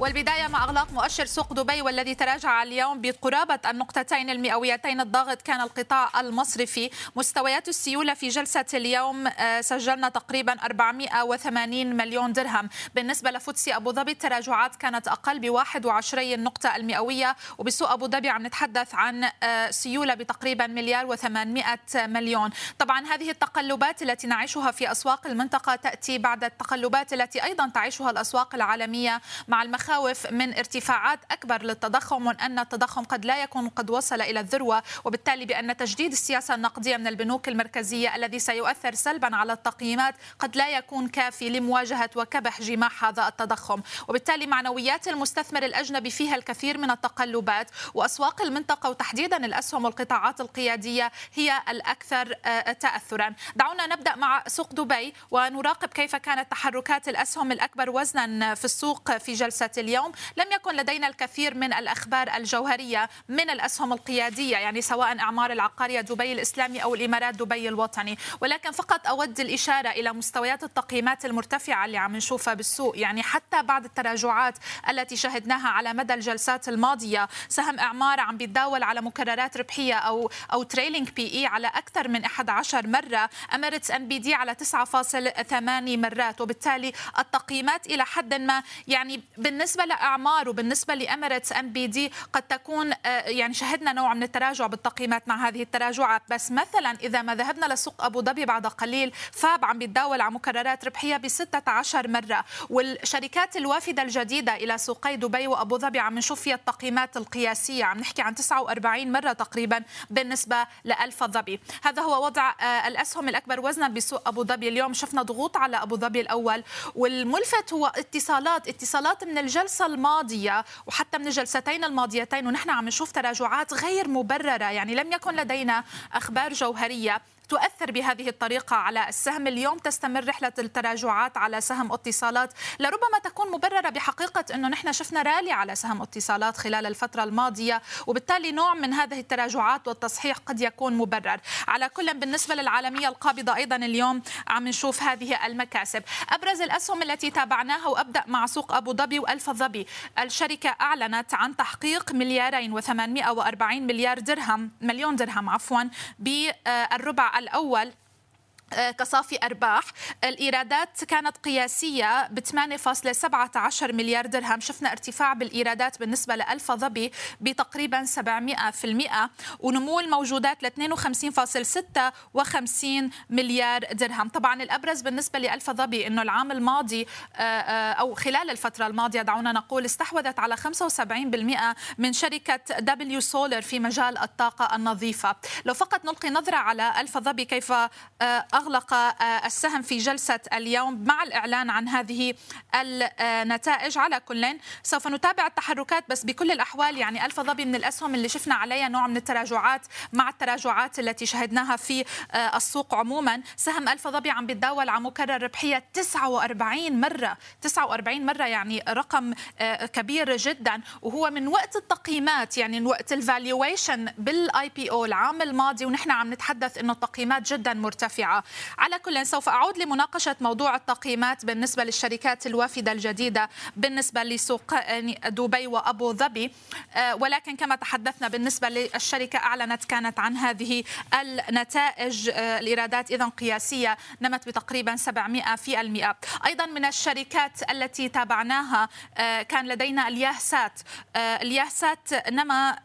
والبداية مع أغلاق مؤشر سوق دبي والذي تراجع اليوم بقرابة النقطتين المئويتين الضاغط كان القطاع المصرفي. مستويات السيولة في جلسة اليوم آه، سجلنا تقريبا 480 مليون درهم. بالنسبة لفوتسي أبو ظبي التراجعات كانت أقل ب 21 نقطة مئوية. وبسوق أبو ظبي عم نتحدث عن آه، سيولة بتقريبا مليار و800 مليون. طبعا هذه التقلبات التي نعيشها في أسواق المنطقة تأتي بعد التقلبات التي أيضا تعيشها الأسواق العالمية مع المخ مخاوف من ارتفاعات أكبر للتضخم وأن التضخم قد لا يكون قد وصل إلى الذروة وبالتالي بأن تجديد السياسة النقدية من البنوك المركزية الذي سيؤثر سلبا على التقييمات قد لا يكون كافي لمواجهة وكبح جماح هذا التضخم. وبالتالي معنويات المستثمر الأجنبي فيها الكثير من التقلبات وأسواق المنطقة وتحديدا الأسهم والقطاعات القيادية هي الأكثر آه، تأثرا. دعونا نبدأ مع سوق دبي ونراقب كيف كانت تحركات الأسهم الأكبر وزنا في السوق في جلسة اليوم. لم يكن لدينا الكثير من الأخبار الجوهرية من الأسهم القيادية يعني سواء أعمار العقارية دبي الإسلامي أو الإمارات دبي الوطني. ولكن فقط أود الإشارة إلى مستويات التقييمات المرتفعة اللي عم نشوفها بالسوق. يعني حتى بعد التراجعات التي شهدناها على مدى الجلسات الماضية سهم إعمار عم بيتداول على مكررات ربحية أو أو trailing P/E على أكثر من 11 مرة. Emirates NBD على 9.8 مرات. وبالتالي التقييمات إلى حد ما يعني بالنسبة بالنسبة لأعمار وبالنسبة لإميريتس أم بي دي قد تكون آه، يعني شهدنا نوع من التراجع بالتقييمات مع هذه التراجعات. بس مثلا إذا ما ذهبنا لسوق أبو ظبي بعد قليل فاب عم بيتداول على مكررات ربحية ب 16 مرة. والشركات الوافدة الجديدة إلى سوقي دبي وأبو ظبي عم نشوف فيها التقييمات القياسية. عم نحكي عن 49 مرة تقريبا بالنسبة لألف ظبي. هذا هو وضع آه، الأسهم الأكبر وزنا بسوق أبو ظبي. اليوم شفنا ضغوط على أبو ظبي الأول. والملفت هو اتصالات اتصالات من الج الجلسة الماضية وحتى من الجلستين الماضيتين ونحن عم نشوف تراجعات غير مبررة يعني لم يكن لدينا أخبار جوهرية. تؤثر بهذه الطريقة على السهم. اليوم تستمر رحلة التراجعات على سهم اتصالات. لربما تكون مبررة بحقيقة أنه نحن شفنا رالي على سهم اتصالات خلال الفترة الماضية وبالتالي نوع من هذه التراجعات والتصحيح قد يكون مبرر. على كل بالنسبة للعالمية القابضة أيضا اليوم عم نشوف هذه المكاسب. أبرز الأسهم التي تابعناها وأبدأ مع سوق أبو ظبي وألف ظبي. الشركة أعلنت عن تحقيق مليارين و840 مليار درهم مليون درهم عفوا بالربع الأول كصافي أرباح. الإيرادات كانت قياسية ب 8.17 مليار درهم. شفنا ارتفاع بالإيرادات بالنسبة لألف ظبي بتقريبا 700% ونمو الموجودات ل 52.56 مليار درهم. طبعا الأبرز بالنسبة لألفا ظبي أنه العام الماضي آه، آه، أو خلال الفترة الماضية دعونا نقول استحوذت على 75% من شركة W Solar في مجال الطاقة النظيفة. لو فقط نلقي نظرة على ألفا ظبي كيف أغلق آه، السهم في جلسة اليوم مع الإعلان عن هذه النتائج على كل سوف نتابع التحركات بس بكل الأحوال يعني ألفا ظبي من الأسهم اللي شفنا عليها نوع من التراجعات مع التراجعات التي شهدناها في آه، السوق عموما. سهم ألفا ظبي عم بيتداول على مكرر ربحية 49 مرة. 49 مرة يعني رقم آه، كبير جدا. وهو من وقت التقييمات يعني من وقت ال valuation بال IPO العام الماضي. ونحن عم نتحدث إنه التقييمات جدا مرتفعة. على كل سوف أعود لمناقشة موضوع التقييمات بالنسبة للشركات الوافدة الجديدة بالنسبة لسوق دبي وأبو ظبي. آه، ولكن كما تحدثنا بالنسبة للشركة أعلنت كانت عن هذه النتائج آه، الإيرادات إذا قياسية نمت بتقريبا 700 في المئة. أيضا من الشركات التي تابعناها آه، كان لدينا الياهسات الياهسات نما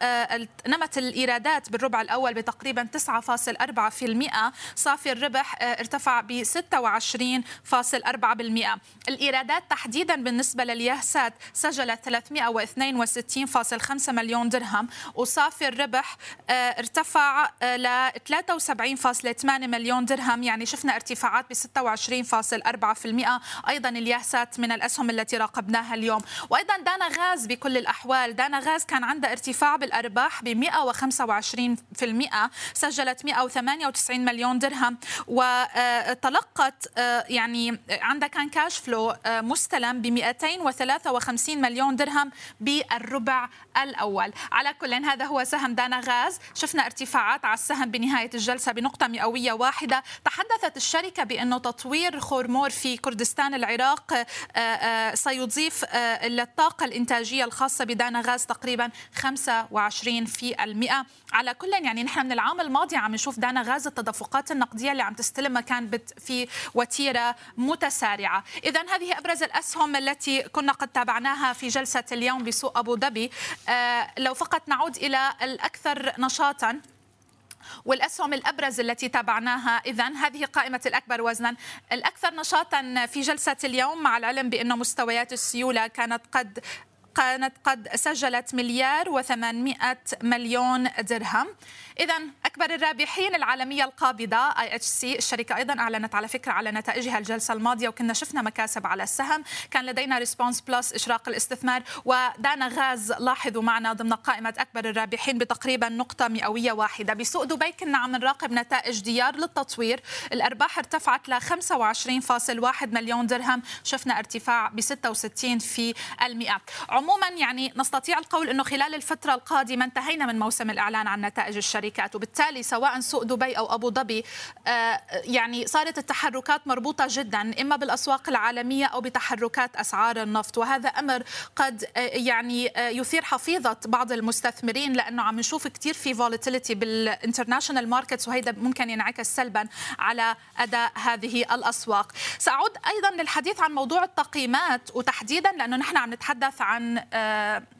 نمت الإيرادات بالربع الأول بتقريبا 9.4% صافي الربح آه، ارتفع ب 26.4% الإيرادات تحديدا بالنسبة لليهسات سجلت 362.5 مليون درهم. وصافي الربح آه، ارتفع آه، ل 73.8 مليون درهم. يعني شفنا ارتفاعات ب 26.4% أيضا اليهسات من الأسهم التي راقبناها اليوم. وأيضا دانا غاز بكل الأحوال. دانا غاز كان عندها ارتفاع بالأرباح ب 125% سجلت 198 مليون درهم. و وتلقت يعني عندها كان كاش فلو مستلم ب 253 مليون درهم بالربع الأول. على كل هذا هو سهم دانا غاز. شفنا ارتفاعات على السهم بنهاية الجلسة بنقطة مئوية واحدة. تحدثت الشركة بأنه تطوير خورمور في كردستان العراق سيضيف للطاقة الإنتاجية الخاصة بدانا غاز تقريبا 25 في المئة. على كل يعني نحن من العام الماضي عم نشوف دانا غاز التدفقات النقدية اللي عم تستلم مكان في وتيرة متسارعة. اذا هذه أبرز الأسهم التي كنا قد تابعناها في جلسة اليوم بسوق أبو ظبي. آه، لو فقط نعود إلى الأكثر نشاطا والأسهم الأبرز التي تابعناها اذا هذه قائمة الأكبر وزنا. الأكثر نشاطا في جلسة اليوم مع العلم بانه مستويات السيولة كانت قد كانت قد سجلت مليار و800 مليون درهم. إذا أكبر الرابحين العالمية القابضة IHC الشركة أيضا أعلنت على فكرة على نتائجها الجلسة الماضية وكنا شفنا مكاسب على السهم. كان لدينا Response Plus إشراق الاستثمار ودانا غاز. لاحظوا معنا ضمن قائمة أكبر الرابحين بتقريبا نقطة مئوية واحدة. بسوق دبي كنا عم نراقب نتائج ديار للتطوير. الأرباح ارتفعت ل 25.1 مليون درهم. شفنا ارتفاع ب 66 في المئة. عموما يعني نستطيع القول أنه خلال الفترة القادمة انتهينا من موسم الإعلان عن نتائج الشركات وبالتالي سواء سوق دبي أو أبو ظبي آه، يعني صارت التحركات مربوطة جدا إما بالأسواق العالمية أو بتحركات أسعار النفط وهذا أمر قد آه، يعني آه، يثير حفيظة بعض المستثمرين لأنه عم نشوف كثير في volatility بال international markets وهذا ممكن ينعكس سلبا على أداء هذه الأسواق. سأعود أيضا للحديث عن موضوع التقييمات وتحديدا لأنه نحن عم نتحدث عن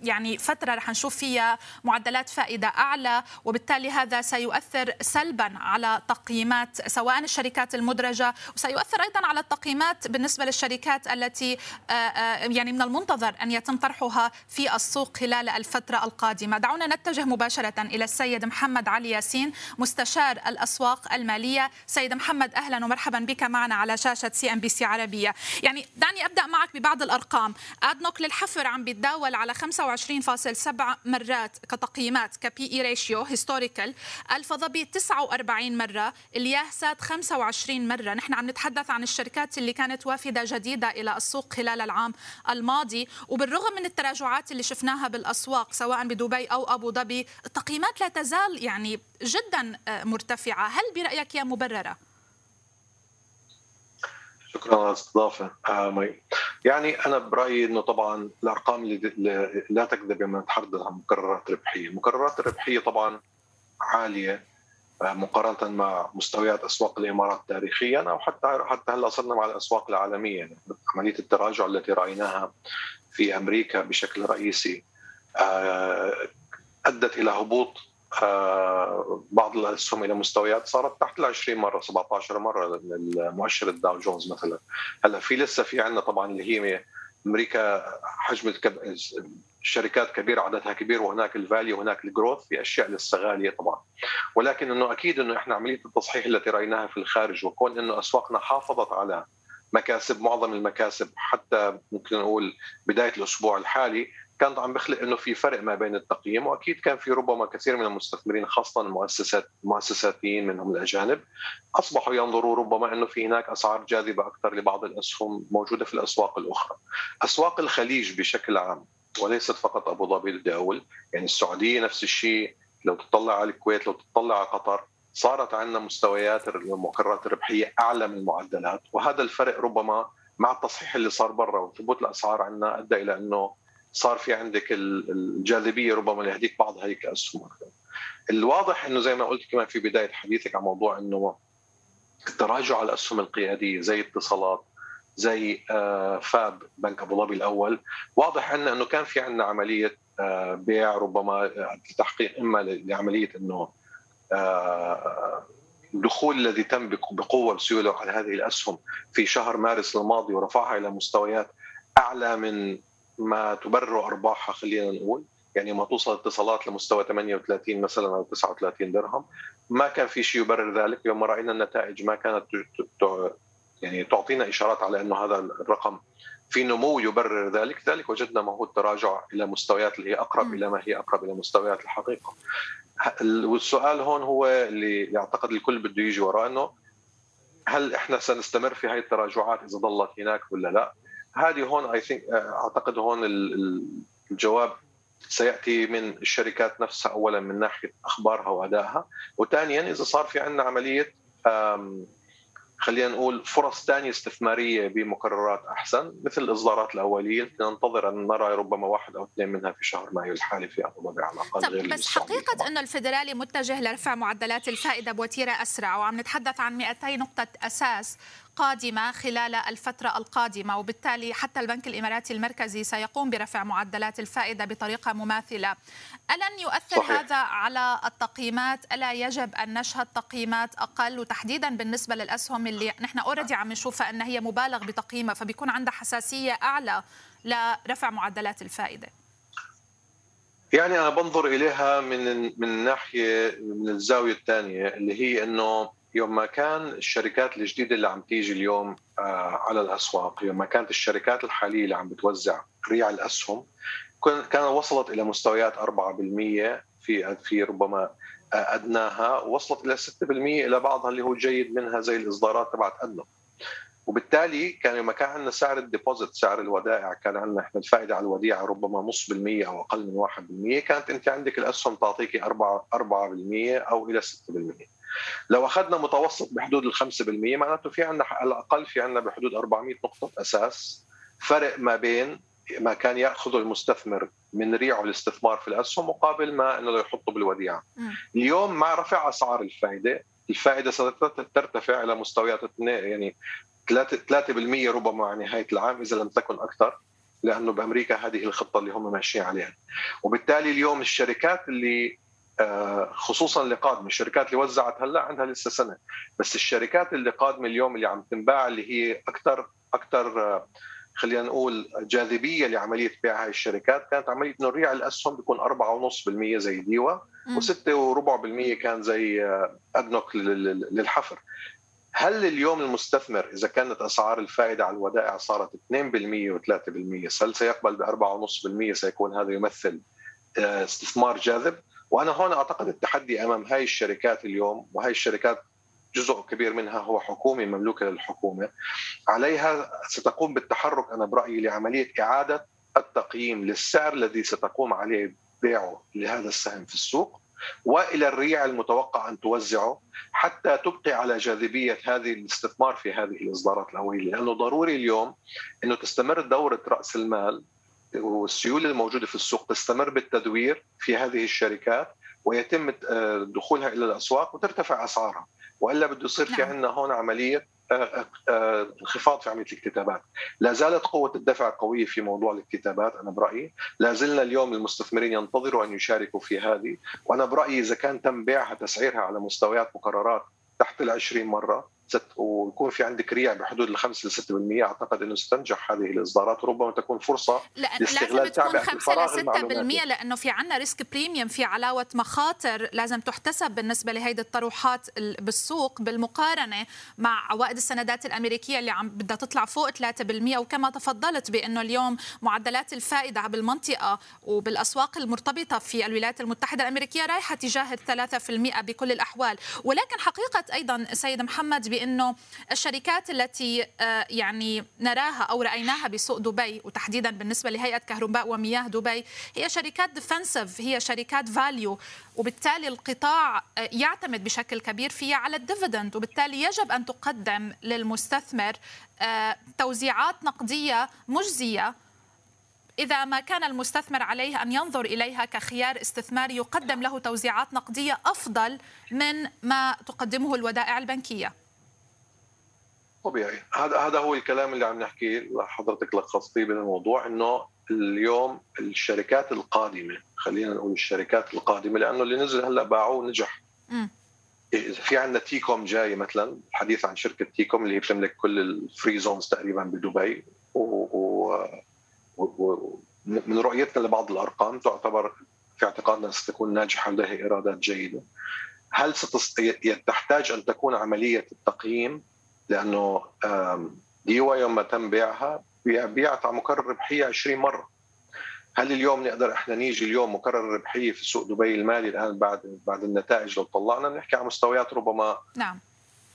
يعني فترة رح نشوف فيها معدلات فائدة أعلى وبالتالي هذا سيؤثر سلبا على تقييمات سواء الشركات المدرجة وسيؤثر أيضا على التقييمات بالنسبة للشركات التي آه، آه، يعني من المنتظر أن يتم طرحها في السوق خلال الفترة القادمة. دعونا نتجه مباشرة إلى السيد محمد علي ياسين مستشار الأسواق المالية. سيد محمد أهلا ومرحبا بك معنا على شاشة CNBC عربية. يعني دعني أبدأ معك ببعض الأرقام. أدنوك للحفر عم بيتداول على 25.7 مرات كتقييمات ك P/E ratio historical ألفا ظبي 49 مرة. الياهسات 25 مرة. نحن عم نتحدث عن الشركات اللي كانت وافدة جديدة إلى السوق خلال العام الماضي. وبالرغم من التراجعات اللي شفناها بالأسواق سواء بدبي أو أبو ظبي التقييمات لا تزال يعني جدا آه، مرتفعة. هل برأيك هي مبررة؟ شكرا على الاستضافة آه يعني أنا برأيي إنه طبعا الأرقام اللي لا تكذب لما نتحدث عن مقررات ربحية، المقررات الربحيه طبعا عالية آه، مقارنة مع مستويات أسواق الإمارات تاريخيا أو حتى حتى هلأ صرنا مع الأسواق العالمية. يعني عملية التراجع التي رأيناها في أمريكا بشكل رئيسي آه، أدت إلى هبوط بعض الأسهم إلى مستويات صارت تحت ال 20 مرة 17 مرة المؤشر الداو جونز مثلا. هلأ في لسه في عندنا طبعا اللي هي أمريكا حجم الشركات كبيرة عددها كبير وهناك ال value وهناك ال growth في أشياء لسه غالية طبعا. ولكن إنه أكيد إنه إحنا عملية التصحيح التي رأيناها في الخارج وكون إنه أسواقنا حافظت على مكاسب معظم المكاسب حتى ممكن نقول بداية الأسبوع الحالي كان عم بخلق إنه في فرق ما بين التقييم وأكيد كان في ربما كثير من المستثمرين خاصه المؤسسات المؤسساتيين منهم الأجانب أصبحوا ينظروا ربما إنه في هناك أسعار جاذبة أكثر لبعض الأسهم موجودة في الأسواق الأخرى. أسواق الخليج بشكل عام وليست فقط أبو ظبي بدي أقول يعني السعودية نفس الشيء لو تطلع على الكويت لو تطلع على قطر صارت عندنا مستويات المقررات الربحيه أعلى من المعدلات وهذا الفرق ربما مع التصحيح اللي صار برا وثبوت الأسعار عندنا أدى إلى إنه صار في عندك الجاذبية ربما لهديك بعض هيك الاسهم الواضح إنه زي ما قلت كمان في بداية حديثك عن موضوع إنه التراجع على الأسهم القيادية زي اتصالات زي آه، فاب بنك أبو ظبي الأول واضح عندنا إنه كان في عندنا عملية آه، بيع ربما لتحقيق إما لعملية إنه الدخول آه، الذي تم بقوة بسيوله على هذه الأسهم في شهر مارس الماضي ورفعها إلى مستويات أعلى من ما تبرر أرباحها خلينا نقول. يعني ما توصل اتصالات لمستوى 38 مثلا أو 39 درهم. ما كان في شيء يبرر ذلك. يوم رأينا النتائج ما كانت يعني تعطينا إشارات على إنه هذا الرقم في نمو يبرر ذلك. ذلك وجدنا ما هو التراجع إلى مستويات اللي هي أقرب م. إلى ما هي أقرب إلى مستويات الحقيقة. والسؤال هون هو اللي يعتقد الكل بده يجي وراه إنه هل إحنا سنستمر في هذه التراجعات إذا ظلت هناك ولا لا؟ هذه هون اي ثينك أعتقد هون الجواب سيأتي من الشركات نفسها اولا من ناحية أخبارها وأدائها. وثانيا إذا صار في عندنا عملية خلينا نقول فرص ثانية استثمارية بمقررات أحسن مثل الاصدارات الأولية. ننتظر أن نرى ربما واحد أو اثنين منها في شهر مايو الحالي في أبو ظبي على الأقل. غير بس حقيقة إنه الفدرالي متجه لرفع معدلات الفائدة بوتيرة أسرع وعم نتحدث عن 200 نقطة أساس. قادمة خلال الفترة القادمة وبالتالي حتى البنك الإماراتي المركزي سيقوم برفع معدلات الفائدة بطريقة مماثلة. ألن يؤثر صحيح. هذا على التقييمات؟ ألا يجب أن نشهد تقييمات أقل؟ وتحديدا بالنسبة للأسهم اللي نحن أوريدي عم نشوفها أن هي مبالغ بتقييمها فبيكون عندها حساسية أعلى لرفع معدلات الفائدة. يعني أنا بنظر إليها من من ناحيه من الزاوية الثانية اللي هي إنه يوم ما كان الشركات الجديدة اللي عم تيجي اليوم آه، على الأسواق يوم ما كانت الشركات الحالية اللي عم بتوزع ريع الأسهم كان وصلت إلى مستويات 4% في في ربما آه، أدناها وصلت إلى 6% إلى بعضها اللي هو جيد منها زي الإصدارات تبعت أدنى. وبالتالي كان لما كان عندنا سعر الديبوزيت سعر الودائع كان عندنا إحنا الفائدة على الوديعة ربما نص بالمية أو أقل من 1% كانت أنت عندك الأسهم تعطيكي 4 4% أو إلى 6% لو أخذنا متوسط بحدود ال 5% معناته في عندنا على الأقل في عندنا بحدود 400 نقطة أساس فرق ما بين ما كان يأخذه المستثمر من ريعه الاستثمار في الأسهم مقابل ما إنه يحطه بالوديعة. اليوم مع رفع أسعار الفائده الفائده سترتفع إلى مستويات يعني 3% ربما على نهاية العام إذا لم تكن أكثر لأنه بأمريكا هذه الخطة اللي هم ماشيين عليها وبالتالي اليوم الشركات اللي خصوصا اللي قادمة. الشركات اللي وزعت هلأ عندها لسه سنة. بس الشركات اللي قادمة اليوم اللي عم تنباع اللي هي أكثر أكثر آه، خلينا نقول جاذبية لعملية بيع هاي الشركات كانت عملية إنه ريع الأسهم بيكون 4.5% زي ديوا و6.4% كان زي آه، أدنوك للحفر. هل اليوم المستثمر إذا كانت أسعار الفائدة على الودائع صارت 2% و3% هل سيقبل ب 4.5% سيكون هذا يمثل استثمار جاذب؟ وأنا هون أعتقد التحدي أمام هاي الشركات اليوم وهي الشركات جزء كبير منها هو حكومي مملوكة للحكومة. عليها ستقوم بالتحرك أنا برأيي لعملية إعادة التقييم للسعر الذي ستقوم عليه بيعه لهذا السهم في السوق وإلى الريع المتوقع أن توزعه حتى تبقي على جاذبية هذه الاستثمار في هذه الإصدارات الاوليه لأنه ضروري اليوم إنه تستمر دورة رأس المال والسيولة الموجودة في السوق تستمر بالتدوير في هذه الشركات ويتم آه، دخولها إلى الأسواق وترتفع أسعارها. وإلا بده يصير في نعم. عندنا هون عملية آه، آه، انخفاض في عملية الاكتتابات، لا زالت قوة الدفع قوية في موضوع الاكتتابات أنا برأيي، لا زلنا اليوم المستثمرين ينتظروا أن يشاركوا في هذه، وأنا برأيي إذا كان تم بيعها تسعيرها على مستويات مقررات تحت ال 20 مرة ويكون في عندك ريع بحدود ال 5 ل 6% أعتقد إنه ستنجح هذه الإصدارات. وربما تكون فرصة لاستغلال لازم تكون 5 ل 6% لأنه في عندنا risk premium في علاوة مخاطر لازم تحتسب بالنسبة لهيدي الطروحات بالسوق بالمقارنة مع عوائد السندات الأمريكية اللي عم بدها تطلع فوق 3% وكما تفضلت بأنه اليوم معدلات الفائدة بالمنطقة وبالأسواق المرتبطة في الولايات المتحدة الأمريكية رايحة تجاه ال 3% بكل الأحوال. ولكن حقيقة أيضا سيد محمد بأنه الشركات التي آه، يعني نراها أو رأيناها بسوق دبي وتحديدا بالنسبة لهيئة كهرباء ومياه دبي هي شركات defensive هي شركات value وبالتالي القطاع آه، يعتمد بشكل كبير فيها على ال dividend وبالتالي يجب أن تقدم للمستثمر آه، توزيعات نقدية مجزية. إذا ما كان المستثمر عليه أن ينظر إليها كخيار استثماري يقدم له توزيعات نقدية أفضل من ما تقدمه الودائع البنكية. طبيعي. هذا هذا هو الكلام اللي عم نحكي حضرتك لخصتيه بالموضوع إنه اليوم الشركات القادمة خلينا نقول الشركات القادمة لأنه اللي نزل هلأ باعوه نجح. إذا في عندنا تيكوم جاي مثلا الحديث عن شركة تيكوم اللي هي بتملك كل ال free zones تقريبا بدبي و, و... و... من رؤيتنا لبعض الأرقام تعتبر في اعتقادنا ستكون ناجحة ولها إيرادات جيدة. هل ستست... تحتاج أن تكون عملية التقييم؟ لأنه ديوا يوم ما تم بيعها بيعت على مقرر ربحيه 20 مرة. هل اليوم نقدر إحنا نيجي اليوم مقرر ربحيه في سوق دبي المالي الآن بعد بعد النتائج لو طلعنا نحكي على مستويات ربما نعم.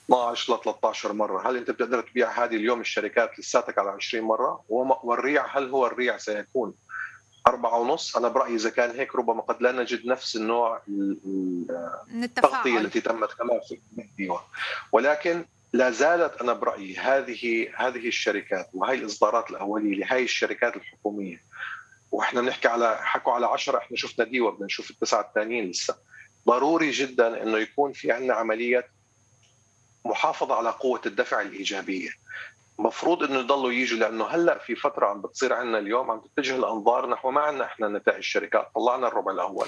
12 ل 13 مرة، هل أنت بتقدر تبيع هذه اليوم الشركات لساتك على 20 مرة؟ والريع هل هو الريع سيكون أربعة ونص؟ أنا برأيي إذا كان هيك ربما قد لا نجد نفس النوع التغطية التي تمت كما في الديوان ولكن لا زالت أنا برأيي هذه هذه الشركات وهي الإصدارات الأولية لهي الشركات الحكومية. وإحنا بنحكي على حكوا على 10 إحنا شفنا ديوة بدنا نشوف التسعة الثانيين لسه. ضروري جدا إنه يكون في عندنا عملية محافظة على قوة الدفع الإيجابية. مفروض إنه يضلوا يجوا لأنه هلأ في فترة عم بتصير عندنا اليوم عم تتجه الأنظار نحو ما عندنا إحنا نتائج الشركات. طلعنا الربع الأول.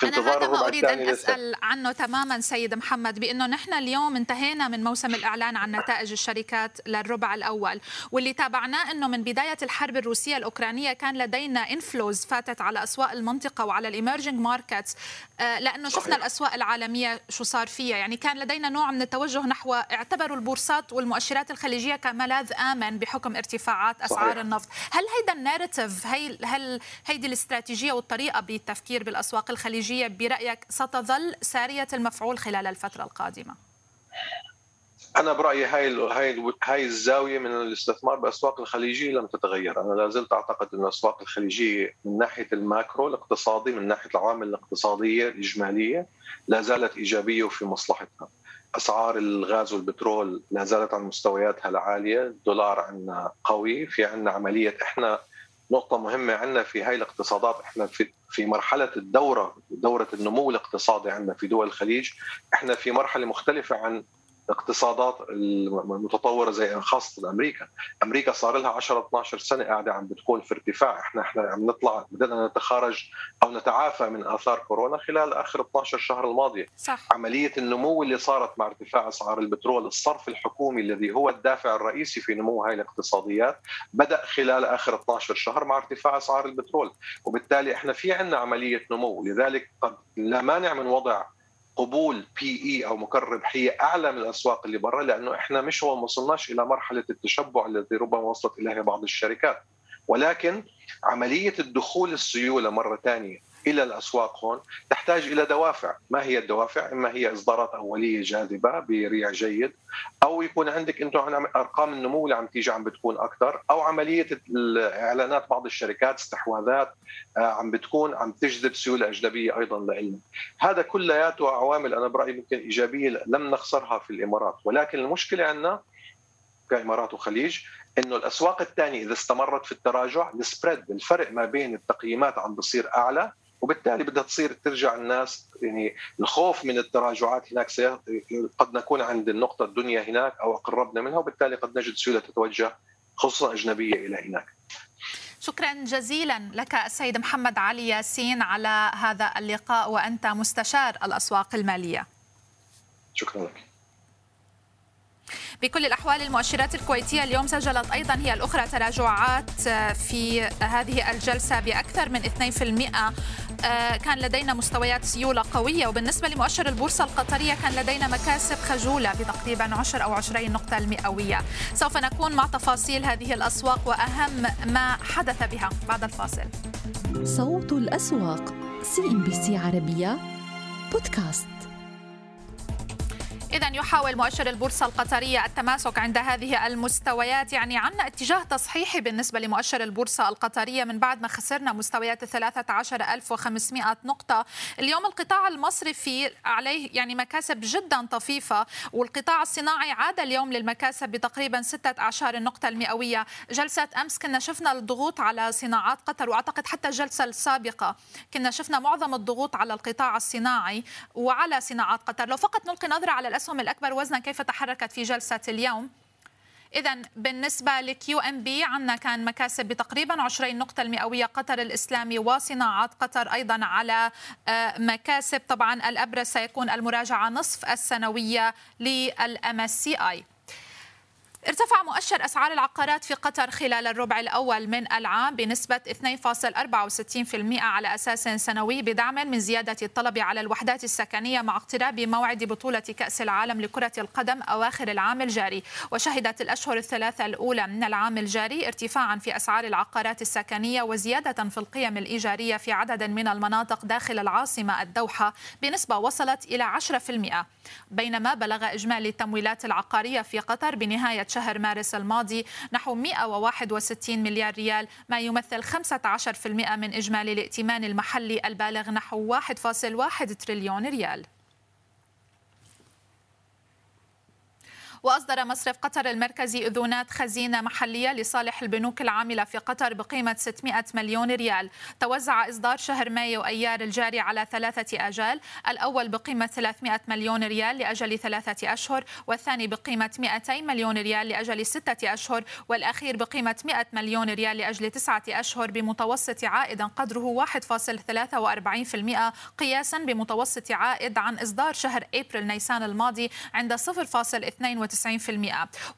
في أنا هذا ما اريد أن أسأل عنه تماما سيد محمد بأنه نحن اليوم انتهينا من موسم الإعلان عن نتائج الشركات للربع الأول. واللي تابعناه إنه من بداية الحرب الروسية الأوكرانية كان لدينا inflows فاتت على أسواق المنطقة وعلى ال emerging markets آه لأنه صحيح. شفنا الأسواق العالمية شو صار فيها. يعني كان لدينا نوع من التوجه نحو اعتبروا البورصات والمؤشرات الخليجية كملاذ ملاذ آمن بحكم ارتفاعات أسعار صحيح. النفط هل هيدا ال narrative هي هل هيدي الاستراتيجية والطريقة بالتفكير بالأسواق الخليجية برأيك ستظل سارية المفعول خلال الفترة القادمة أنا برأيي هاي هاي هاي الزاوية من الاستثمار بالأسواق الخليجية لم تتغير، أنا لا زلت أعتقد أن الأسواق الخليجية من ناحية ال macro الاقتصادي من ناحية العوامل الاقتصادية الإجمالية لا زالت إيجابية وفي مصلحتها. أسعار الغاز والبترول لا زالت على مستوياتها العالية، الدولار عندنا قوي، في عندنا عملية. إحنا نقطة مهمة عندنا في هاي الاقتصادات. إحنا في في مرحلة الدورة دورة النمو الاقتصادي عندنا في دول الخليج. إحنا في مرحلة مختلفة عن الاقتصادات المتطورة زي خاصة أمريكا، أمريكا صار لها 10 12 سنة قاعدة عم بتكون في ارتفاع، إحنا إحنا عم نطلع بدنا نتخارج أو نتعافى من آثار كورونا خلال آخر 12 شهر الماضية. صح. عملية النمو اللي صارت مع ارتفاع أسعار البترول، الصرف الحكومي الذي هو الدافع الرئيسي في نمو هاي الاقتصاديات بدأ خلال آخر 12 شهر مع ارتفاع أسعار البترول، وبالتالي إحنا في عندنا عملية نمو، لذلك قد لا مانع من وضع قبول بي اي أو مقرر ربحيه أعلى من الأسواق اللي برا لأنه إحنا مش ما وصلناش إلى مرحلة التشبع التي ربما وصلت إليها بعض الشركات. ولكن عملية الدخول السيولة مرة ثانية إلى الأسواق هون تحتاج إلى دوافع، ما هي الدوافع؟ إما هي إصدارات أولية جاذبة بريع جيد أو يكون عندك أنتم أرقام النمو اللي عم تيجي عم بتكون أكثر أو عملية اعلانات بعض الشركات استحواذات آه، عم بتكون عم تجذب سيولة أجنبية أيضا لإلنا. هذا كلياته عوامل أنا برأيي ممكن إيجابية لم نخسرها في الإمارات، ولكن المشكلة عندنا كإمارات وخليج إنه الأسواق الثانية إذا استمرت في التراجع السبريد الفرق ما بين التقييمات عم بصير أعلى وبالتالي بدها تصير ترجع الناس يعني الخوف من التراجعات هناك قد نكون عند النقطة الدنيا هناك أو قربنا منها وبالتالي قد نجد سيولة تتوجه خصوصا أجنبية إلى هناك. شكرا جزيلا لك السيد محمد علي ياسين على هذا اللقاء وأنت مستشار الأسواق المالية. شكرا لك. بكل الأحوال المؤشرات الكويتية اليوم سجلت أيضا هي الأخرى تراجعات في هذه الجلسة بأكثر من 2% آه، كان لدينا مستويات سيولة قوية. وبالنسبة لمؤشر البورصة القطرية كان لدينا مكاسب خجولة بتقريبا 10 أو 20 نقطة المئوية. سوف نكون مع تفاصيل هذه الأسواق وأهم ما حدث بها. بعد الفاصل. صوت الأسواق CNBC عربية بودكاست. إذا يحاول مؤشر البورصة القطرية التماسك عند هذه المستويات يعني عندنا اتجاه تصحيحي بالنسبة لمؤشر البورصة القطرية من بعد ما خسرنا مستويات 13500 نقطة. اليوم القطاع المصرفي عليه يعني مكاسب جدا طفيفة والقطاع الصناعي عاد اليوم للمكاسب بتقريبا ستة أعشار النقطة المئوية. جلسة أمس كنا شفنا الضغوط على صناعات قطر وأعتقد حتى الجلسة السابقة كنا شفنا معظم الضغوط على القطاع الصناعي وعلى صناعات قطر. لو فقط نلقي نظرة على الأسهم الأكبر وزنا كيف تحركت في جلسة اليوم؟ إذا بالنسبة لكيو إم بي عندنا كان مكاسب بتقريبا 20 نقطة المئوية. قطر الإسلامي وصناعات. قطر أيضا على آه، مكاسب. طبعا الأبرز سيكون المراجعة نصف السنوية لل MSCI ارتفع مؤشر أسعار العقارات في قطر خلال الربع الأول من العام بنسبة 2.64% على أساس سنوي بدعم من زيادة الطلب على الوحدات السكنية مع اقتراب موعد بطولة كأس العالم لكرة القدم أواخر العام الجاري. وشهدت الأشهر الثلاثة الأولى من العام الجاري ارتفاعا في أسعار العقارات السكنية وزيادة في القيم الإيجارية في عدد من المناطق داخل العاصمة الدوحة بنسبة وصلت إلى 10% بينما بلغ إجمالي التمويلات العقارية في قطر بنهاية شهر مارس الماضي نحو 161 مليار ريال ما يمثل 15% من إجمالي الائتمان المحلي البالغ نحو 1.1 تريليون ريال. وأصدر مصرف قطر المركزي أذونات خزينة محلية لصالح البنوك العاملة في قطر بقيمة 600 مليون ريال. توزع إصدار شهر مايو أيار الجاري على ثلاثة آجال الأول بقيمة 300 مليون ريال لأجل ثلاثة أشهر والثاني بقيمة 200 مليون ريال لأجل ستة أشهر والأخير بقيمة 100 مليون ريال لأجل تسعة أشهر بمتوسط عائد قدره 1.43% قياسا بمتوسط عائد عن إصدار شهر أبريل نيسان الماضي عند 0.92 90%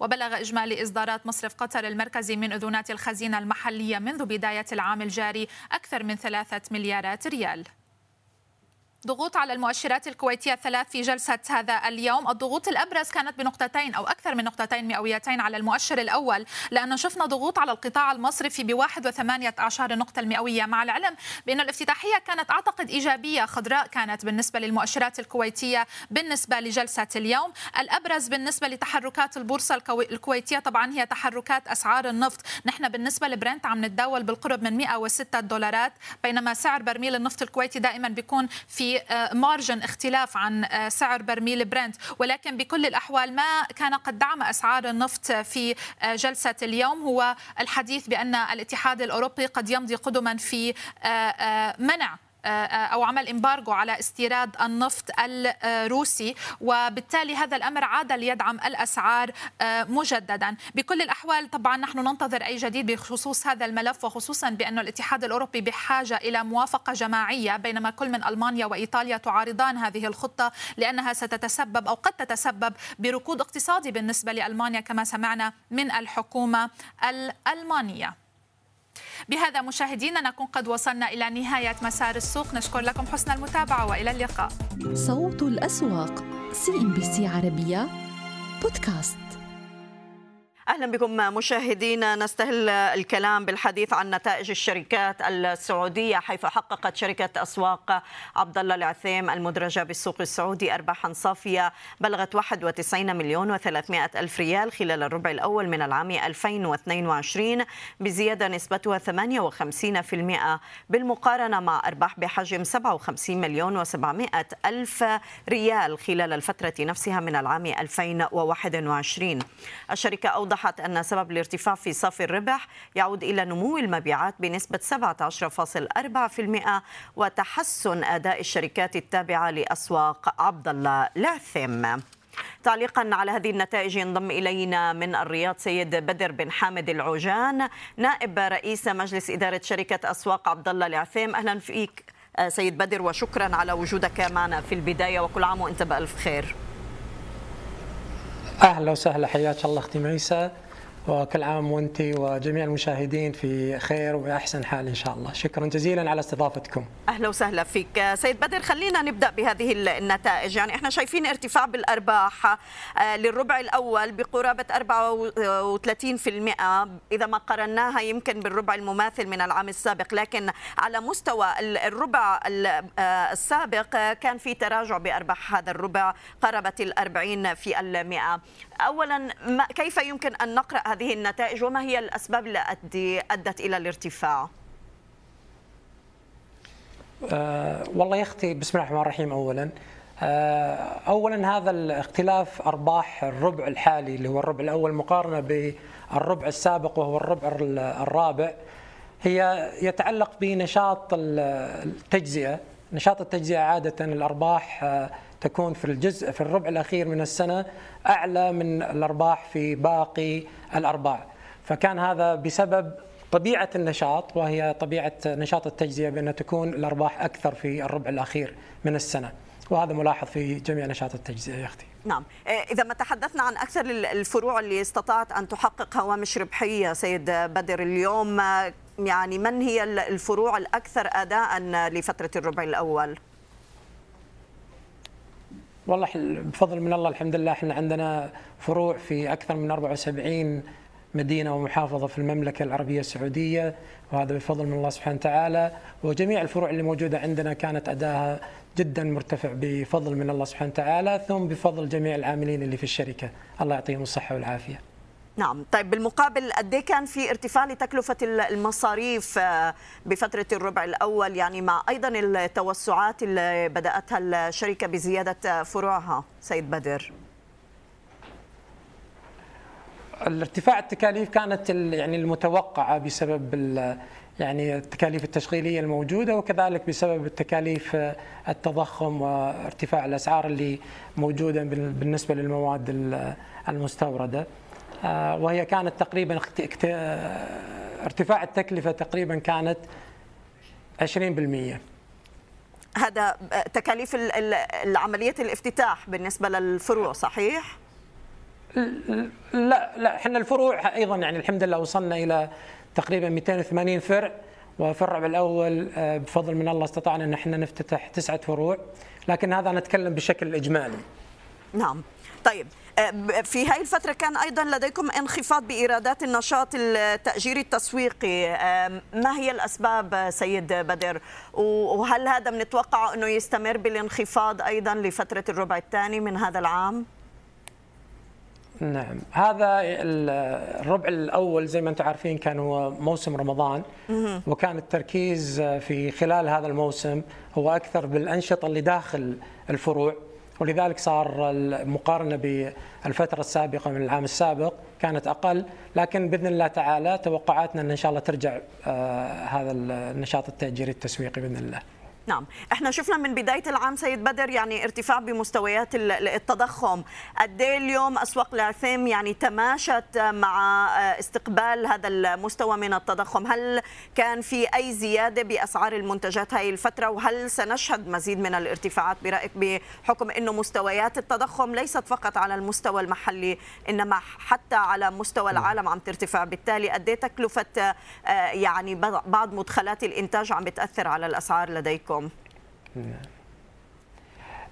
وبلغ إجمالي إصدارات مصرف قطر المركزي من أذونات الخزينة المحلية منذ بداية العام الجاري أكثر من ثلاثة مليارات ريال. ضغوط على المؤشرات الكويتية الثلاث في جلسة هذا اليوم. الضغوط الأبرز كانت بنقطتين أو أكثر من نقطتين مئويتين على المؤشر الأول لأن شفنا ضغوط على القطاع المصرفي بواحد وثمانية نقطة المئوية. مع العلم بأن الافتتاحية كانت أعتقد إيجابية خضراء كانت بالنسبة للمؤشرات الكويتية بالنسبة لجلسة اليوم. الأبرز بالنسبة لتحركات البورصة الكويتية طبعا هي تحركات أسعار النفط. نحن بالنسبة لبرنت عم نتداول بالقرب من 106 دولارات بينما سعر برميل النفط الكويتي دائما بيكون في margin اختلاف عن آه، سعر برميل برنت. ولكن بكل الأحوال ما كان قد دعم أسعار النفط في آه، جلسة اليوم. هو الحديث بأن الاتحاد الأوروبي قد يمضي قدما في آه، منع أو عمل embargo على استيراد النفط الروسي. وبالتالي هذا الأمر عاد ليدعم الأسعار آه، مجددا. بكل الأحوال طبعا نحن ننتظر أي جديد بخصوص هذا الملف وخصوصا بأن الاتحاد الأوروبي بحاجة إلى موافقة جماعية بينما كل من ألمانيا وإيطاليا تعارضان هذه الخطة لأنها ستتسبب أو قد تتسبب بركود اقتصادي بالنسبة لألمانيا كما سمعنا من الحكومة الألمانية. بهذا مشاهدينا نكون قد وصلنا إلى نهاية مسار السوق. نشكر لكم حسن المتابعة وإلى اللقاء. صوت الأسواق CNBC عربية بودكاست. أهلا بكم مشاهدينا. نستهل الكلام بالحديث عن نتائج الشركات السعودية حيث حققت شركة أسواق عبد الله العثيم المدرجة بالسوق السعودي ارباحا صافية بلغت 91 مليون و300 ألف ريال خلال الربع الأول من العام 2022 بزيادة نسبتها 58% بالمقارنة مع أرباح بحجم 57 مليون و700 ألف ريال خلال الفترة نفسها من العام 2021 الشركة اوضح أوضحت أن سبب الارتفاع في صافي الربح يعود إلى نمو المبيعات بنسبة 17.4% وتحسن أداء الشركات التابعة لأسواق عبد الله لاثم. تعليقا على هذه النتائج ينضم إلينا من الرياض سيد بدر بن حامد العوجان نائب رئيس مجلس إدارة شركة أسواق عبد الله العثيم أهلا فيك سيد بدر وشكرا على وجودك معنا في البداية وكل عام وأنت بألف خير. أهلا وسهلا حياك الله أختي ميسه وكل عام وانت وجميع المشاهدين في خير واحسن حال إن شاء الله. شكرا جزيلا على استضافتكم. أهلا وسهلا فيك. سيد بدر خلينا نبدأ بهذه النتائج. يعني إحنا شايفين ارتفاع بالأرباح آه، للربع الأول بقرابة 34% إذا ما قارناها يمكن بالربع المماثل من العام السابق لكن على مستوى الربع آه، السابق كان في تراجع بأرباح هذا الربع ال40 في المئة. اولا كيف يمكن أن نقرأ هذه النتائج وما هي الأسباب التي أدت إلى الارتفاع؟ أه والله يا أختي بسم الله الرحمن الرحيم اولا. أه اولا هذا الاختلاف أرباح الربع الحالي اللي هو الربع الأول مقارنة بالربع السابق وهو الربع الرابع. هي يتعلق بنشاط التجزئة. نشاط التجزئة عادة الأرباح أه تكون في الجزء في الربع الأخير من السنة أعلى من الأرباح في باقي الارباع فكان هذا بسبب طبيعة النشاط وهي طبيعة نشاط التجزئة بأن تكون الأرباح أكثر في الربع الأخير من السنة. وهذا ملاحظ في جميع نشاط التجزئة يا أختي. نعم. إذا ما تحدثنا عن أكثر الفروع اللي استطاعت أن تحقق هوامش ربحية سيد بدر اليوم يعني من هي الفروع الأكثر أداء لفترة الربع الأول؟ والله بفضل من الله الحمد لله. إحنا عندنا فروع في أكثر من 74 مدينة ومحافظة في المملكة العربية السعودية وهذا بفضل من الله سبحانه وتعالى. وجميع الفروع اللي موجودة عندنا كانت أداها جدا مرتفع بفضل من الله سبحانه وتعالى ثم بفضل جميع العاملين اللي في الشركة. الله يعطيهم الصحة والعافية. نعم. طيب بالمقابل قد إيه كان في ارتفاع لتكلفة المصاريف آه، بفترة الربع الأول؟ يعني مع أيضا التوسعات اللي بدأتها الشركة بزيادة فروعها سيد بدر. الارتفاع التكاليف كانت يعني المتوقعة بسبب يعني التكاليف التشغيلية الموجودة وكذلك بسبب التكاليف التضخم وارتفاع الأسعار اللي موجودة بالنسبة للمواد المستوردة. آه، وهي كانت تقريبا آه، ارتفاع التكلفة تقريبا كانت 20% هذا تكاليف عملية الافتتاح بالنسبة للفروع صحيح؟ لا لا إحنا الفروع أيضا يعني الحمد لله وصلنا إلى تقريبا 280 فرع وفي الربع الأول آه، بفضل من الله استطعنا إن إحنا نفتتح تسعة فروع لكن هذا نتكلم بشكل إجمالي. نعم طيب آه، في هاي الفترة كان أيضا لديكم انخفاض بإيرادات النشاط التأجيري التسويقي. ما هي الأسباب سيد بدر؟ وهل هذا بنتوقع أنه يستمر بالانخفاض أيضا لفترة الربع الثاني من هذا العام؟ نعم. هذا الربع الأول زي ما أنتم عارفين كان هو موسم رمضان. وكان التركيز في خلال هذا الموسم هو أكثر بالأنشطة اللي داخل الفروع. ولذلك صار المقارنة بالفترة السابقة من العام السابق كانت أقل. لكن بإذن الله تعالى توقعاتنا إن ان شاء الله ترجع آه، هذا النشاط التاجيري التسويقي بإذن الله. نعم. إحنا شفنا من بداية العام سيد بدر يعني ارتفاع بمستويات التضخم. قد إيه اليوم أسواق العثيم يعني تماشت مع آه، استقبال هذا المستوى من التضخم؟ هل كان في أي زيادة بأسعار المنتجات هذه الفترة؟ وهل سنشهد مزيد من الارتفاعات برأيك بحكم إنه مستويات التضخم ليست فقط على المستوى المحلي إنما حتى على مستوى نعم. العالم عم ترتفع؟ بالتالي قد إيه تكلفة آه، يعني بعض مدخلات الإنتاج عم بتأثر على الأسعار لديكم؟ اليوم؟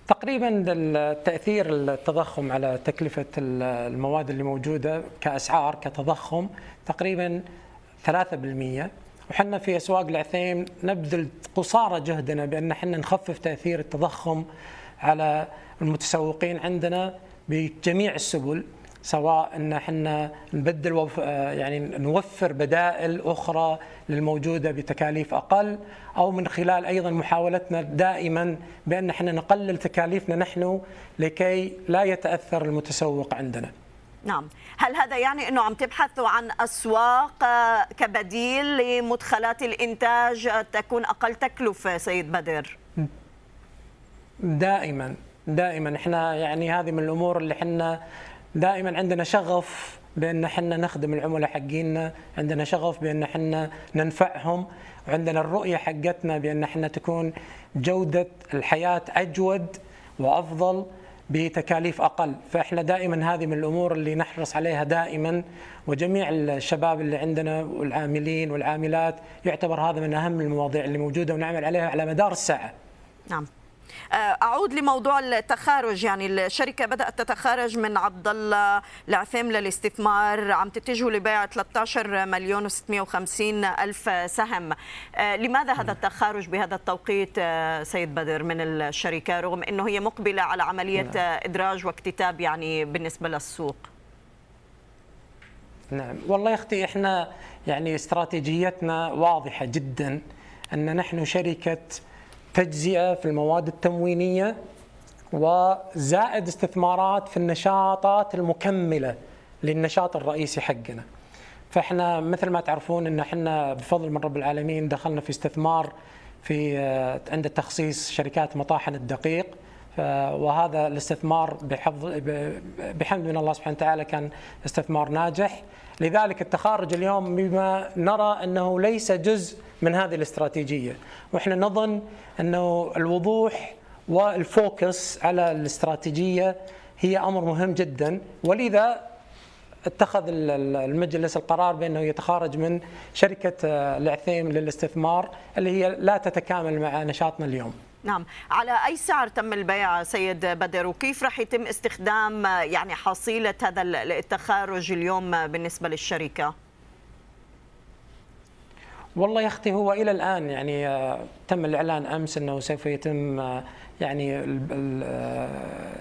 تقريبا التاثير التضخم على تكلفة المواد اللي موجودة كأسعار كتضخم تقريبا 3% وحنا في أسواق العثيم نبذل قصارى جهدنا بأن إحنا نخفف تأثير التضخم على المتسوقين عندنا بجميع السبل سواء إن إحنا نبدل وف... يعني نوفر بدائل أخرى للموجودة بتكاليف أقل أو من خلال أيضا محاولتنا دائما بأن إحنا نقلل تكاليفنا نحن لكي لا يتأثر المتسوق عندنا. نعم، هل هذا يعني إنه عم تبحثوا عن أسواق كبديل لمدخلات الإنتاج تكون أقل تكلفة سيد بدر؟ دائما دائما إحنا يعني هذه من الأمور اللي إحنا دائما عندنا شغف بأن إحنا نخدم العملاء حقينا عندنا شغف بأن إحنا ننفعهم وعندنا الرؤية حقتنا بأن إحنا تكون جودة الحياة أجود وأفضل بتكاليف أقل. فإحنا دائما هذه من الأمور اللي نحرص عليها دائما وجميع الشباب اللي عندنا والعاملين والعاملات يعتبر هذا من أهم المواضيع اللي موجودة ونعمل عليها على مدار الساعة. نعم. أعود لموضوع التخارج. يعني الشركة بدأت تتخارج من عبد الله العثيم للاستثمار. عم تتجهوا لبيع 13 مليون و650 ألف سهم. آه، لماذا هذا التخارج بهذا التوقيت آه، سيد بدر من الشركة رغم إنه هي مقبلة على عملية نعم. إدراج واكتتاب يعني بالنسبة للسوق؟ نعم. والله يا أختي إحنا يعني استراتيجيتنا واضحة جدا أن نحن شركة تجزئة في المواد التموينية وزائد استثمارات في النشاطات المكملة للنشاط الرئيسي حقنا. فإحنا مثل ما تعرفون إن إحنا بفضل من رب العالمين دخلنا في استثمار في آه، عند تخصيص شركات مطاحن الدقيق وهذا الاستثمار بحمد من الله سبحانه وتعالى كان استثمار ناجح لذلك التخارج اليوم بما نرى أنه ليس جزء من هذه الاستراتيجية وإحنا نظن أنه الوضوح والفوكس على الاستراتيجية هي أمر مهم جدا ولذا اتخذ المجلس القرار بأنه يتخارج من شركة العثيم للاستثمار اللي هي لا تتكامل مع نشاطنا اليوم. نعم. على أي سعر تم البيع سيد بدر؟ وكيف راح يتم استخدام يعني حصيلة هذا التخارج اليوم بالنسبة للشركة؟ والله يا أختي هو إلى الآن يعني آه، تم الإعلان أمس إنه سوف يتم آه، يعني آه،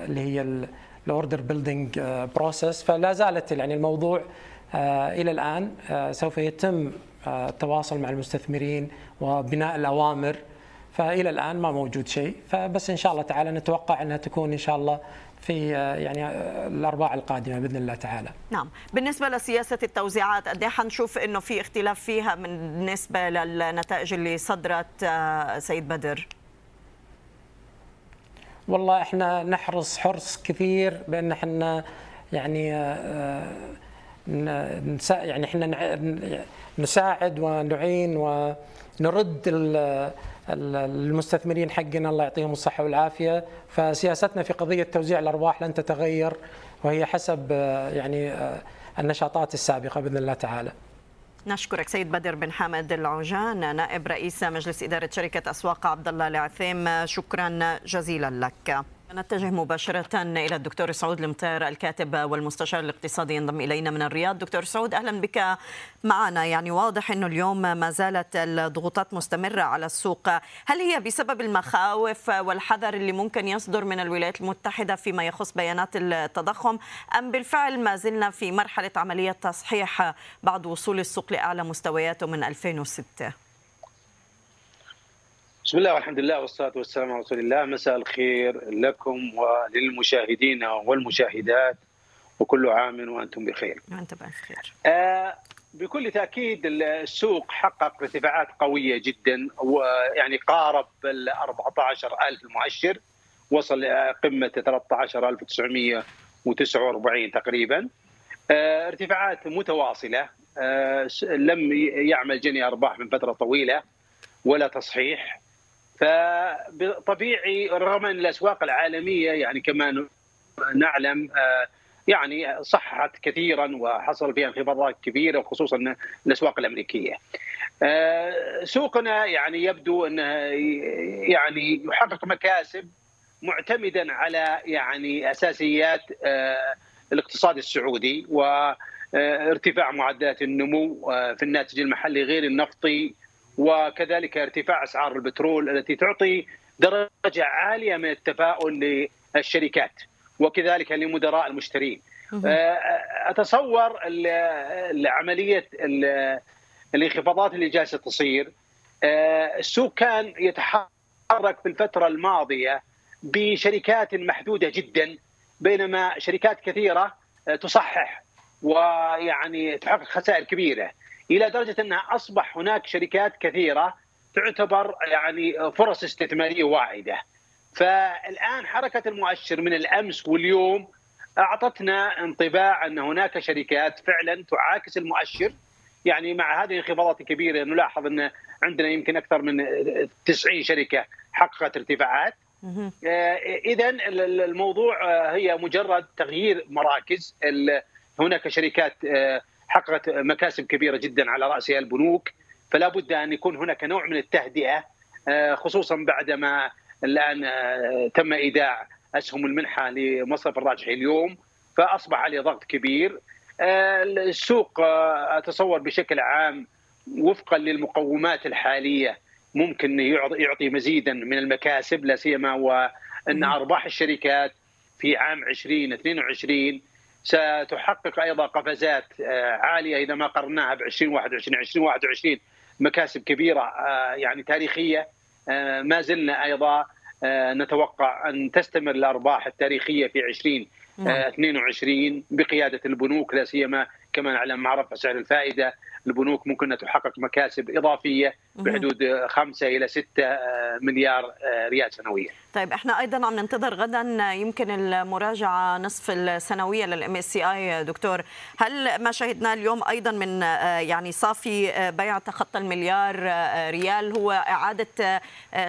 اللي هي ال order building process فلا زالت يعني الموضوع إلى الآن سوف يتم التواصل مع المستثمرين وبناء الأوامر. فإلى الآن ما موجود شيء فبس إن شاء الله تعالى نتوقع أنها تكون إن شاء الله في يعني الأرباع القادمة بإذن الله تعالى. نعم، بالنسبة لسياسة التوزيعات قد إيه حنشوف إنه في اختلاف فيها بالنسبة للنتائج اللي صدرت آه، سيد بدر؟ والله إحنا نحرص حرص كثير بأن إحنا يعني آه، يعني إحنا نساعد ونعين ونرد المستثمرين حقنا الله يعطيهم الصحة والعافية. فسياستنا في قضية توزيع الأرباح لن تتغير وهي حسب يعني النشاطات السابقة بإذن الله تعالى. نشكرك سيد بدر بن حامد العوجان نائب رئيس مجلس إدارة شركة أسواق عبد الله العثيم. شكرا جزيلا لك. نتجه مباشرة إلى الدكتور سعود المطير الكاتب والمستشار الاقتصادي ينضم إلينا من الرياض. دكتور سعود أهلا بك معنا. يعني واضح أنه اليوم ما زالت الضغوطات مستمرة على السوق. هل هي بسبب المخاوف والحذر اللي ممكن يصدر من الولايات المتحدة فيما يخص بيانات التضخم أم بالفعل ما زلنا في مرحلة عملية تصحيح بعد وصول السوق لأعلى مستوياته من 2006 بسم الله والحمد لله والصلاة والسلام على رسول الله. مساء الخير لكم وللمشاهدين والمشاهدات وكل عام وأنتم بخير. وأنت بخير. آه بكل تأكيد السوق حقق ارتفاعات قوية جدا ويعني قارب ال 14000 المؤشر وصل قمة 13949 تقريبا. آه ارتفاعات متواصلة. آه لم يعمل جني أرباح من فترة طويلة ولا تصحيح. فطبيعي رغم أن الأسواق العالمية يعني كما نعلم آه، يعني صحت كثيرا وحصل فيها انخفاضات كبيرة وخصوصا الأسواق الأمريكية. آه، سوقنا يعني يبدو انه يعني يحقق مكاسب معتمدا على يعني أساسيات آه، الاقتصاد السعودي وارتفاع معدلات النمو في الناتج المحلي غير النفطي وكذلك ارتفاع أسعار البترول التي تعطي درجة عالية من التفاؤل للشركات وكذلك لمدراء المشترين. آه، أتصور عمليه الانخفاضات اللي جالسة تصير آه، السوق كان يتحرك في الفترة الماضية بشركات محدودة جدا بينما شركات كثيرة آه، تصحح ويعني تحقق خسائر كبيرة إلى درجة انها أصبح هناك شركات كثيرة تعتبر يعني فرص استثمارية واعدة. فالآن حركة المؤشر من الأمس واليوم أعطتنا انطباع أن هناك شركات فعلا تعاكس المؤشر. يعني مع هذه الانخفاضات الكبيرة نلاحظ أن عندنا يمكن أكثر من 90 شركة حققت ارتفاعات. آه، اذا الموضوع آه، هي مجرد تغيير مراكز. هناك شركات آه، حققت مكاسب كبيرة جدا على راسها البنوك فلا بد أن يكون هناك نوع من التهدئة آه، خصوصا بعدما الآن آه، تم إيداع أسهم المنحة لمصرف الراجحي اليوم فأصبح عليه ضغط كبير. آه، السوق أتصور بشكل عام وفقا للمقومات الحالية ممكن يعطي مزيدا من المكاسب لا سيما وإن أرباح الشركات في عام 2022 ستحقق أيضا قفزات آه، عالية إذا ما قرناها ب 2021 2021 مكاسب كبيرة آه، يعني تاريخية. آه، ما زلنا أيضا نتوقع أن تستمر الأرباح التاريخية في 2022 نعم. بقيادة البنوك لا سيما كما نعلم مع رفع سعر الفائدة. البنوك ممكن تحقق مكاسب إضافية. بحدود 5 إلى 6 آه، مليار آه، ريال سنويا. طيب إحنا أيضا عم ننتظر غدا يمكن المراجعة نصف السنوية لل MSCI دكتور. هل ما شهدناه اليوم أيضا من آه، يعني صافي بيع تخطى المليار ريال هو إعادة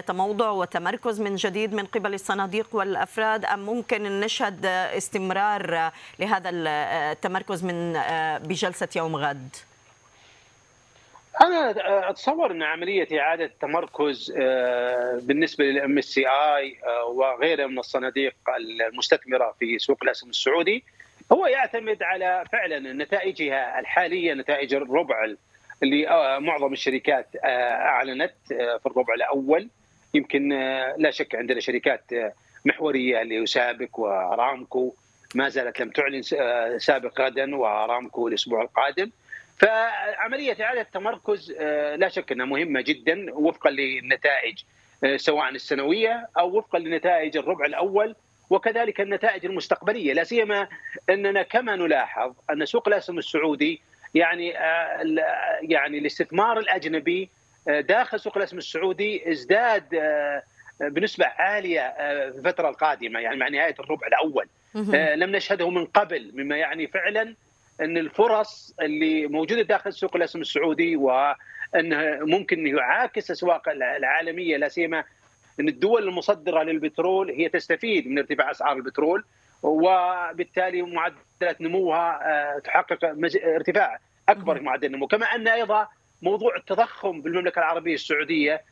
تموضع وتمركز من جديد من قبل الصناديق والأفراد أم ممكن نشهد استمرار لهذا التمركز من بجلسة يوم غد؟ أنا أتصور أن عملية إعادة التمركز آه، بالنسبة لل MSCI وغيرها من الصناديق المستثمرة في سوق الأسهم السعودي هو يعتمد على فعلا نتائجها الحالية نتائج الربع اللي آه، معظم الشركات آه، أعلنت في الربع الأول. يمكن لا شك عندنا شركات محورية اللي سابك وارامكو ما زالت لم تعلن سابق غدا وآرامكو الأسبوع القادم. فعملية إعادة التمركز آه، لا شك إنها مهمة جدا وفقا للنتائج آه، سواء السنوية أو وفقا لنتائج الربع الأول وكذلك النتائج المستقبلية. لا سيما أننا كما نلاحظ أن سوق الأسهم السعودي يعني آه، يعني الاستثمار الأجنبي داخل سوق الأسهم السعودي ازداد بنسبة عالية في الفترة القادمة يعني مع نهاية الربع الأول. لم نشهده من قبل مما يعني فعلا إن الفرص اللي موجودة داخل سوق الاسهم السعودي وانه ممكن يعاكس الاسواق العالمية لا سيما إن الدول المصدرة للبترول هي تستفيد من ارتفاع أسعار البترول وبالتالي معدلات نموها آه، تحقق ارتفاع أكبر في معدل النمو كما أن أيضا موضوع التضخم بالمملكة العربية السعودية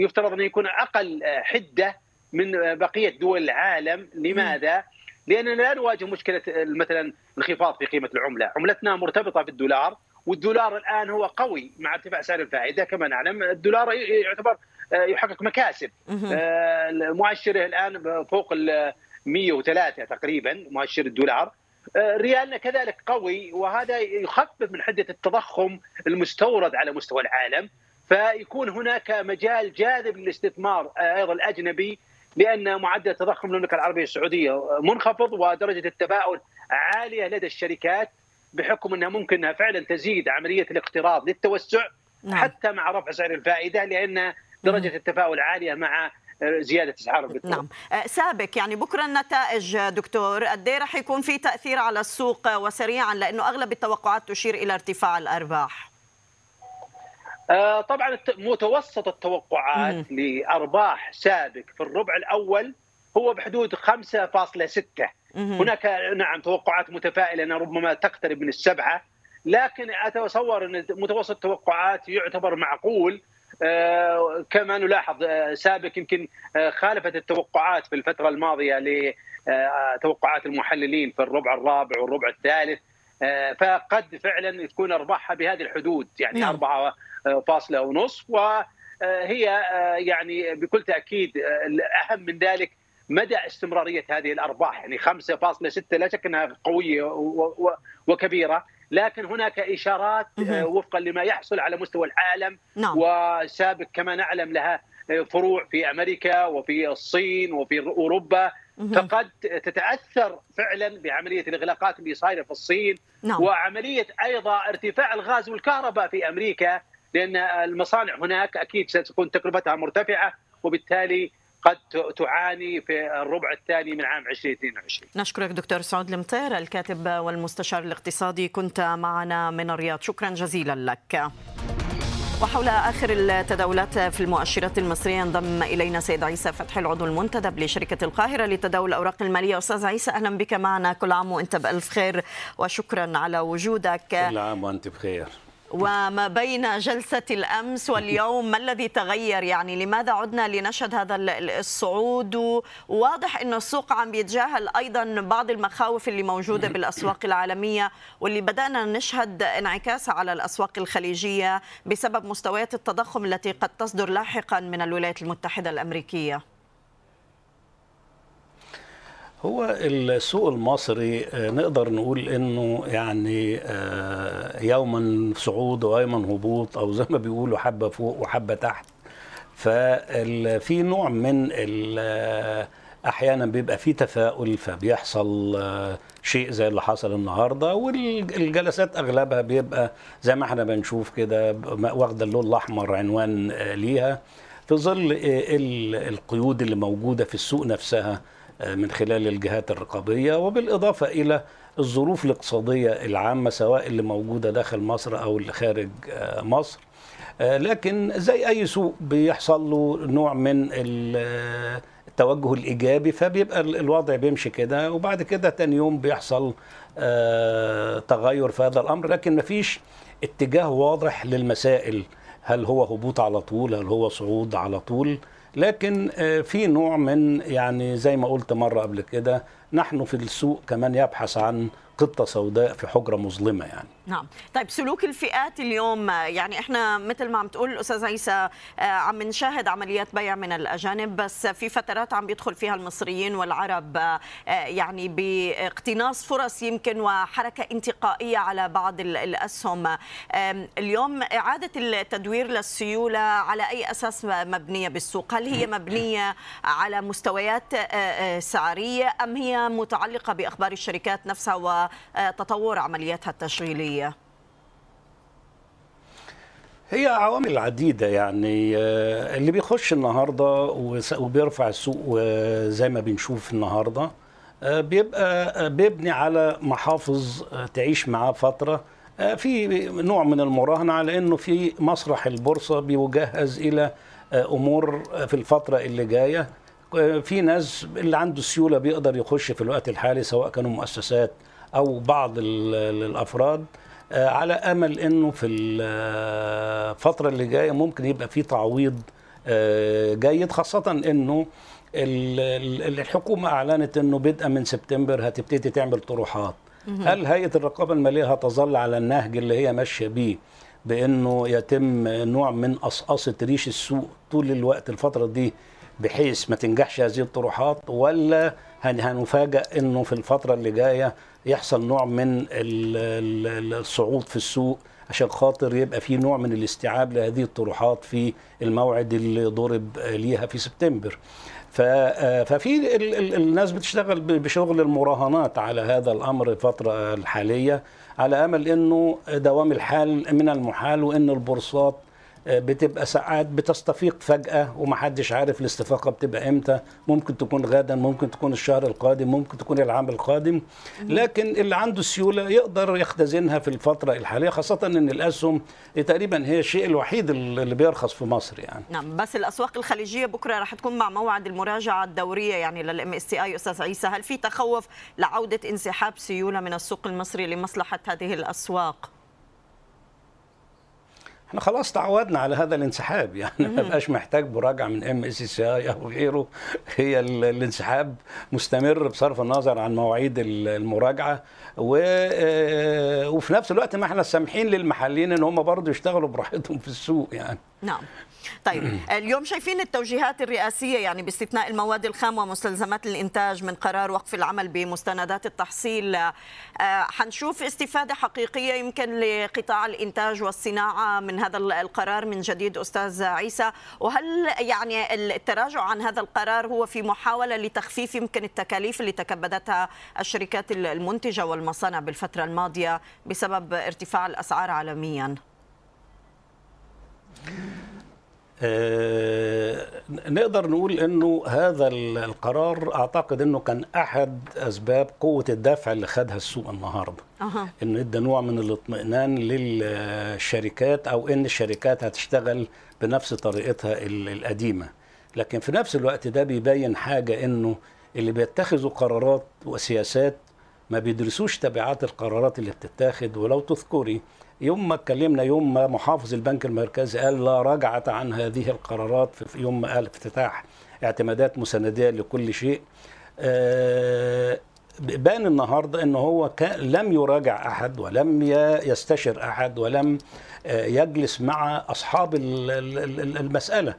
يفترض انه يكون أقل آه، حدة من بقية دول العالم. لماذا؟ لاننا لا نواجه مشكلة مثلا انخفاض في قيمة العملة، عملتنا مرتبطة بالدولار والدولار الآن هو قوي مع ارتفاع سعر الفائدة. كما نعلم الدولار يعتبر آه، يحقق مكاسب. آه، مؤشره الآن فوق ال 103 تقريبا مؤشر الدولار. آه، ريالنا كذلك قوي وهذا يخفف من حدة التضخم المستورد على مستوى العالم. فيكون هناك مجال جاذب للاستثمار أيضا الأجنبي. لأن معدل تضخم المملكة العربية السعودية منخفض ودرجة التفاؤل عالية لدى الشركات بحكم أنها ممكن أنها فعلا تزيد عملية الاقتراض للتوسع نعم. حتى مع رفع سعر الفائدة لأن درجة التفاؤل عالية مع زيادة اسعار البترول نعم. أه، سابق يعني بكرة النتائج دكتور قد إيه رح يكون في تأثير على السوق وسريعا؟ لأنه أغلب التوقعات تشير إلى ارتفاع الأرباح. آه، طبعا متوسط التوقعات لأرباح سابق في الربع الأول هو بحدود 5.6 هناك نعم توقعات متفائلة انها ربما تقترب من السبعة لكن أتصور إن متوسط التوقعات يعتبر معقول. آه، كما نلاحظ آه، سابق يمكن خالفت التوقعات في الفترة الماضية لتوقعات المحللين في الربع الرابع والربع الثالث. فقد فعلا تكون أرباحها بهذه الحدود يعني نعم. أربعة فاصلة ونصف وهي آه، يعني بكل تأكيد الأهم آه، من ذلك مدى استمرارية هذه الأرباح يعني 5.6 لا شك أنها قوية وكبيرة لكن هناك إشارات آه، وفقا لما يحصل على مستوى العالم نعم. وسابق كما نعلم لها فروع في أمريكا وفي الصين وفي أوروبا. فقد تتأثر فعلا بعملية الإغلاقات اللي صايرة في الصين. نعم. وعملية أيضا ارتفاع الغاز والكهرباء في أمريكا لأن المصانع هناك أكيد ستكون تكلفتها مرتفعة وبالتالي قد تعاني في الربع الثاني من عام 2022 نشكرك دكتور سعود المطير الكاتب والمستشار الاقتصادي كنت معنا من الرياض. شكرا جزيلا لك. وحول آخر التداولات في المؤشرات المصرية انضم إلينا سيد عيسى فتحي العضو المنتدب لشركة القاهرة لتداول الأوراق المالية. أستاذ عيسى أهلا بك معنا. كل عام وأنت بألف خير وشكرا على وجودك. كل عام وأنت بخير. وما بين جلسة الأمس واليوم ما الذي تغير؟ يعني لماذا عدنا لنشهد هذا الصعود؟ وواضح أن السوق عم بيتجاهل أيضا بعض المخاوف اللي موجودة بالأسواق العالمية واللي بدأنا نشهد انعكاسها على الأسواق الخليجية بسبب مستويات التضخم التي قد تصدر لاحقا من الولايات المتحدة الأمريكية. هو السوق المصري آه، نقدر نقول إنه يعني آه، يوما صعود ويوما هبوط أو زي ما بيقولوا حبة فوق وحبة تحت. ففي نوع من أحيانا بيبقى في تفاؤل فبيحصل آه، شيء زي اللي حصل النهارده والجلسات أغلبها بيبقى زي ما إحنا بنشوف كده واخدة اللون الأحمر عنوان آه، ليها. في ظل آه، ال- القيود اللي موجودة في السوق نفسها آه، من خلال الجهات الرقابية وبالإضافة إلى الظروف الاقتصادية العامة سواء اللي موجودة داخل مصر أو اللي خارج آه، مصر. آه، لكن زي أي سوق بيحصل له نوع من ال- التوجه الإيجابي فبيبقى ال- الوضع بيمشي كده. وبعد كده تاني يوم بيحصل آه، تغير في هذا الأمر. لكن مفيش اتجاه واضح للمسائل. هل هو هبوط على طول؟ هل هو صعود على طول؟ لكن آه، في نوع من يعني زي ما قلت مرة قبل كده نحن في السوق كمان يبحث عن قطة سوداء في حجرة مظلمة يعني. نعم. طيب سلوك الفئات اليوم يعني إحنا مثل ما عم تقول الأستاذ عيسى آه، عم نشاهد عمليات بيع من الأجانب بس في فترات عم بيدخل فيها المصريين والعرب آه، يعني باقتناص فرص يمكن وحركة انتقائية على بعض ال- الأسهم. اليوم إعادة التدوير للسيولة على أي أساس مبنية بالسوق؟ هل هي مبنية على مستويات آه، سعرية أم هي متعلقة بأخبار الشركات نفسها وتطور عملياتها التشغيلية؟ هي عوامل عديدة يعني آه، اللي بيخش النهاردة وبيرفع السوق وزي ما بنشوف النهاردة آه، بيبقى آه، بيبني على محافظ آه، تعيش معاه فترة آه، في نوع من المراهنة على إنه في مسرح البورصة بيجهز آه، أمور آه، في الفترة اللي جاية. آه، في ناس اللي عنده سيولة بيقدر يخش في الوقت الحالي سواء كانوا مؤسسات أو بعض ال- ال- الأفراد آه، على أمل إنه في الفترة اللي جاية ممكن يبقى في تعويض آه، جيد خاصة إنه ال- ال- الحكومة أعلنت إنه بدءا من سبتمبر هتبتدي تعمل طروحات. هل هيئة الرقابة المالية هتظل على النهج اللي هي ماشية بيه بإنه يتم نوع من قصقصه ريش السوق طول الوقت الفترة دي بحيث ما تنجحش هذه الطروحات ولا هن- هنفاجأ إنه في الفترة اللي جاية يحصل نوع من ال- ال- الصعود في السوق عشان خاطر يبقى في نوع من الاستيعاب لهذه الطروحات في الموعد اللي ضرب ليها في سبتمبر. آه، ففي ال- ال- الناس بتشتغل بشغل المراهنات على هذا الأمر الفترة الحالية على أمل إنه دوام الحال من المحال وإن البورصات بتبقى ساعات بتستفيق فجأة ومحدش عارف الاستفاقة بتبقى إمتى. ممكن تكون غدا ممكن تكون الشهر القادم ممكن تكون العام القادم. لكن اللي عنده سيولة يقدر يختزنها في الفترة الحالية خاصة إن الأسهم تقريبا هي الشيء الوحيد اللي بيرخص في مصر يعني. نعم بس الأسواق الخليجية بكرة رح تكون مع موعد المراجعة الدورية يعني لل MSCI. أستاذ عيسى هل في تخوف لعودة انسحاب سيولة من السوق المصري لمصلحة هذه الأسواق؟ إحنا خلاص تعودنا على هذا الانسحاب يعني ما بقاش محتاج مراجعة من MSCI أو غيره. هي ال- الانسحاب مستمر بصرف النظر عن مواعيد ال- المراجعة. و آه، وفي نفس الوقت ما إحنا سامحين للمحلين إن هم برضه يشتغلوا براحتهم في السوق يعني. نعم. طيب اليوم شايفين التوجيهات الرئاسية يعني باستثناء المواد الخام ومستلزمات الإنتاج من قرار وقف العمل بمستندات التحصيل آه، حنشوف استفادة حقيقية يمكن لقطاع الإنتاج والصناعة من هذا القرار من جديد أستاذ عيسى. وهل يعني التراجع عن هذا القرار هو في محاولة لتخفيف يمكن التكاليف اللي تكبدتها الشركات المنتجة والمصانع بالفترة الماضية بسبب ارتفاع الأسعار عالميا؟ نقدر نقول إنه هذا ال- القرار أعتقد إنه كان أحد أسباب قوة الدفع اللي خدها السوق النهارده. أها. إنه إدى نوع من الاطمئنان للشركات أو إن الشركات هتشتغل بنفس طريقتها ال- القديمة. لكن في نفس الوقت ده بيبين حاجة إنه اللي بيتخذوا قرارات وسياسات ما بيدرسوش تبعات القرارات اللي بتتاخد. ولو تذكري يوم ما اتكلمنا يوم ما محافظ البنك المركزي قال لا رجعة عن هذه القرارات في يوم ما قال افتتاح اعتمادات مساندية لكل شيء. آه، بان النهارده إن هو لم يراجع أحد ولم يستشر أحد ولم آه، يجلس مع أصحاب ال- ال- ال- المسألة.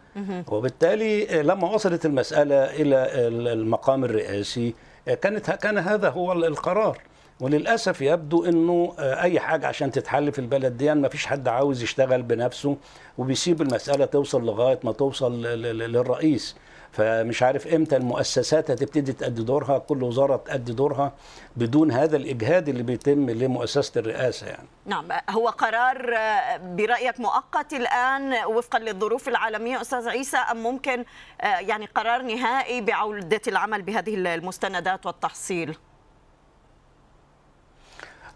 وبالتالي آه، لما وصلت المسألة إلى ال- المقام الرئاسي كانت كان هذا هو ال- القرار. وللأسف يبدو إنه آه، أي حاجة عشان تتحل في البلد دي ما فيش حد عاوز يشتغل بنفسه وبيسيب المسألة توصل لغاية ما توصل للرئيس. فمش عارف إمتى المؤسسات هتبتدي تأدي دورها كل وزارة تأدي دورها بدون هذا الإجهاد اللي بيتم لمؤسسة الرئاسة يعني. نعم هو قرار آه، برأيك مؤقت الآن وفقا للظروف العالمية أستاذ عيسى أم ممكن آه، يعني قرار نهائي بعودة العمل بهذه المستندات والتحصيل؟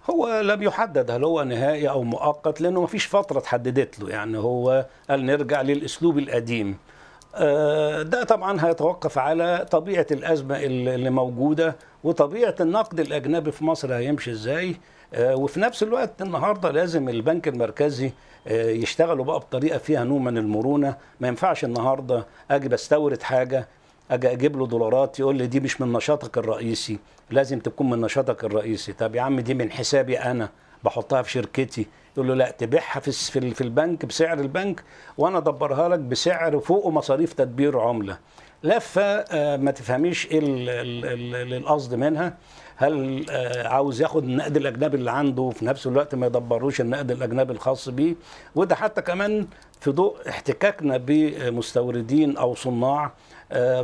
هو لم يحدد هل هو نهائي أو مؤقت لأنه ما فيش فترة اتحددت له. يعني هو قال نرجع للأسلوب القديم. آه، ده طبعا هيتوقف على طبيعة الأزمة اللي موجودة وطبيعة النقد الأجنبي في مصر هيمشي إزاي. آه، وفي نفس الوقت النهارده لازم البنك المركزي آه، يشتغلوا بقى بطريقة فيها نوع من المرونة. ما ينفعش النهارده أجي بستورد حاجة أجي أجيب له دولارات يقول لي دي مش من نشاطك الرئيسي لازم تكون من نشاطك الرئيسي. طب يا عم دي من حسابي أنا بحطها في شركتي. يقول له لا تبيعها في في البنك بسعر البنك وأنا أدبرها لك بسعر فوق مصاريف تدبير عملة. لفه آه، ما تفهميش إيه القصد منها. هل آه، عاوز ياخد النقد الأجنبي اللي عنده وفي نفس الوقت ما يدبروش النقد الأجنبي الخاص بيه. وده حتى كمان في ضوء احتكاكنا بمستوردين أو صناع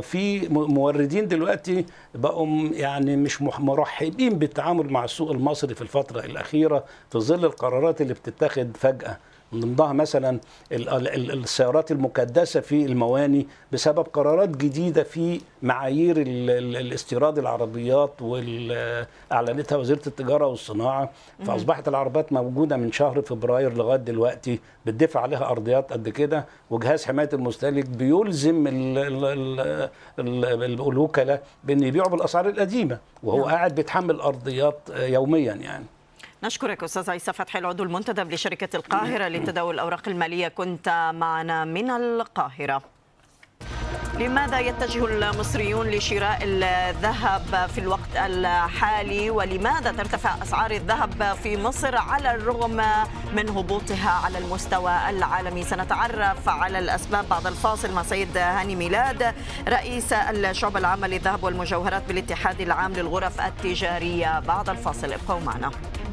في موردين دلوقتي بقوا يعني مش مرحبين بالتعامل مع السوق المصري في الفترة الأخيرة في ظل القرارات اللي بتتخذ فجأة. من ضمنها مثلا السيارات المكدسة في المواني بسبب قرارات جديدة في معايير الاستيراد العربيات واعلنتها وزيرة التجارة والصناعة. فأصبحت العربيات موجودة من شهر فبراير لغاية دلوقتي بتدفع عليها أرضيات قد كده وجهاز حماية المستهلك بيلزم الوكلاء بأن يبيعوا بالأسعار القديمة وهو نعم. قاعد بيتحمل أرضيات يوميا يعني. نشكرك أستاذ عيسى فتحي العضو المنتدب لشركة القاهرة لتداول الأوراق المالية. كنت معنا من القاهرة. لماذا يتجه المصريون لشراء الذهب في الوقت الحالي؟ ولماذا ترتفع أسعار الذهب في مصر على الرغم من هبوطها على المستوى العالمي؟ سنتعرف على الأسباب بعد الفاصل مع سيد هاني ميلاد رئيس الشعب العامه للذهب والمجوهرات بالاتحاد العام للغرف التجارية. بعد الفاصل ابقوا معنا.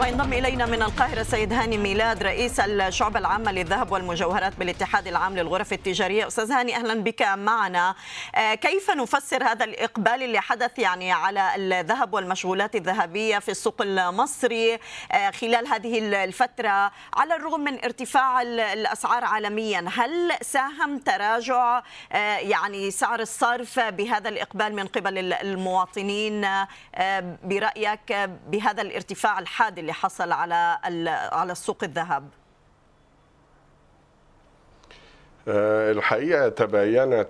وينضم إلينا من القاهرة سيد هاني ميلاد رئيس الشعبه العامه للذهب والمجوهرات بالاتحاد العام للغرف التجارية. أستاذ هاني أهلا بك معنا. آه، كيف نفسر هذا الإقبال اللي حدث يعني على الذهب والمشغولات الذهبية في السوق المصري آه، خلال هذه الفترة؟ على الرغم من ارتفاع الأسعار عالميا هل ساهم تراجع آه، يعني سعر الصرف بهذا الإقبال من قبل المواطنين؟ برأيك بهذا الارتفاع الحاد اللي حصل على على السوق الذهب؟ آه، الحقيقة تباينت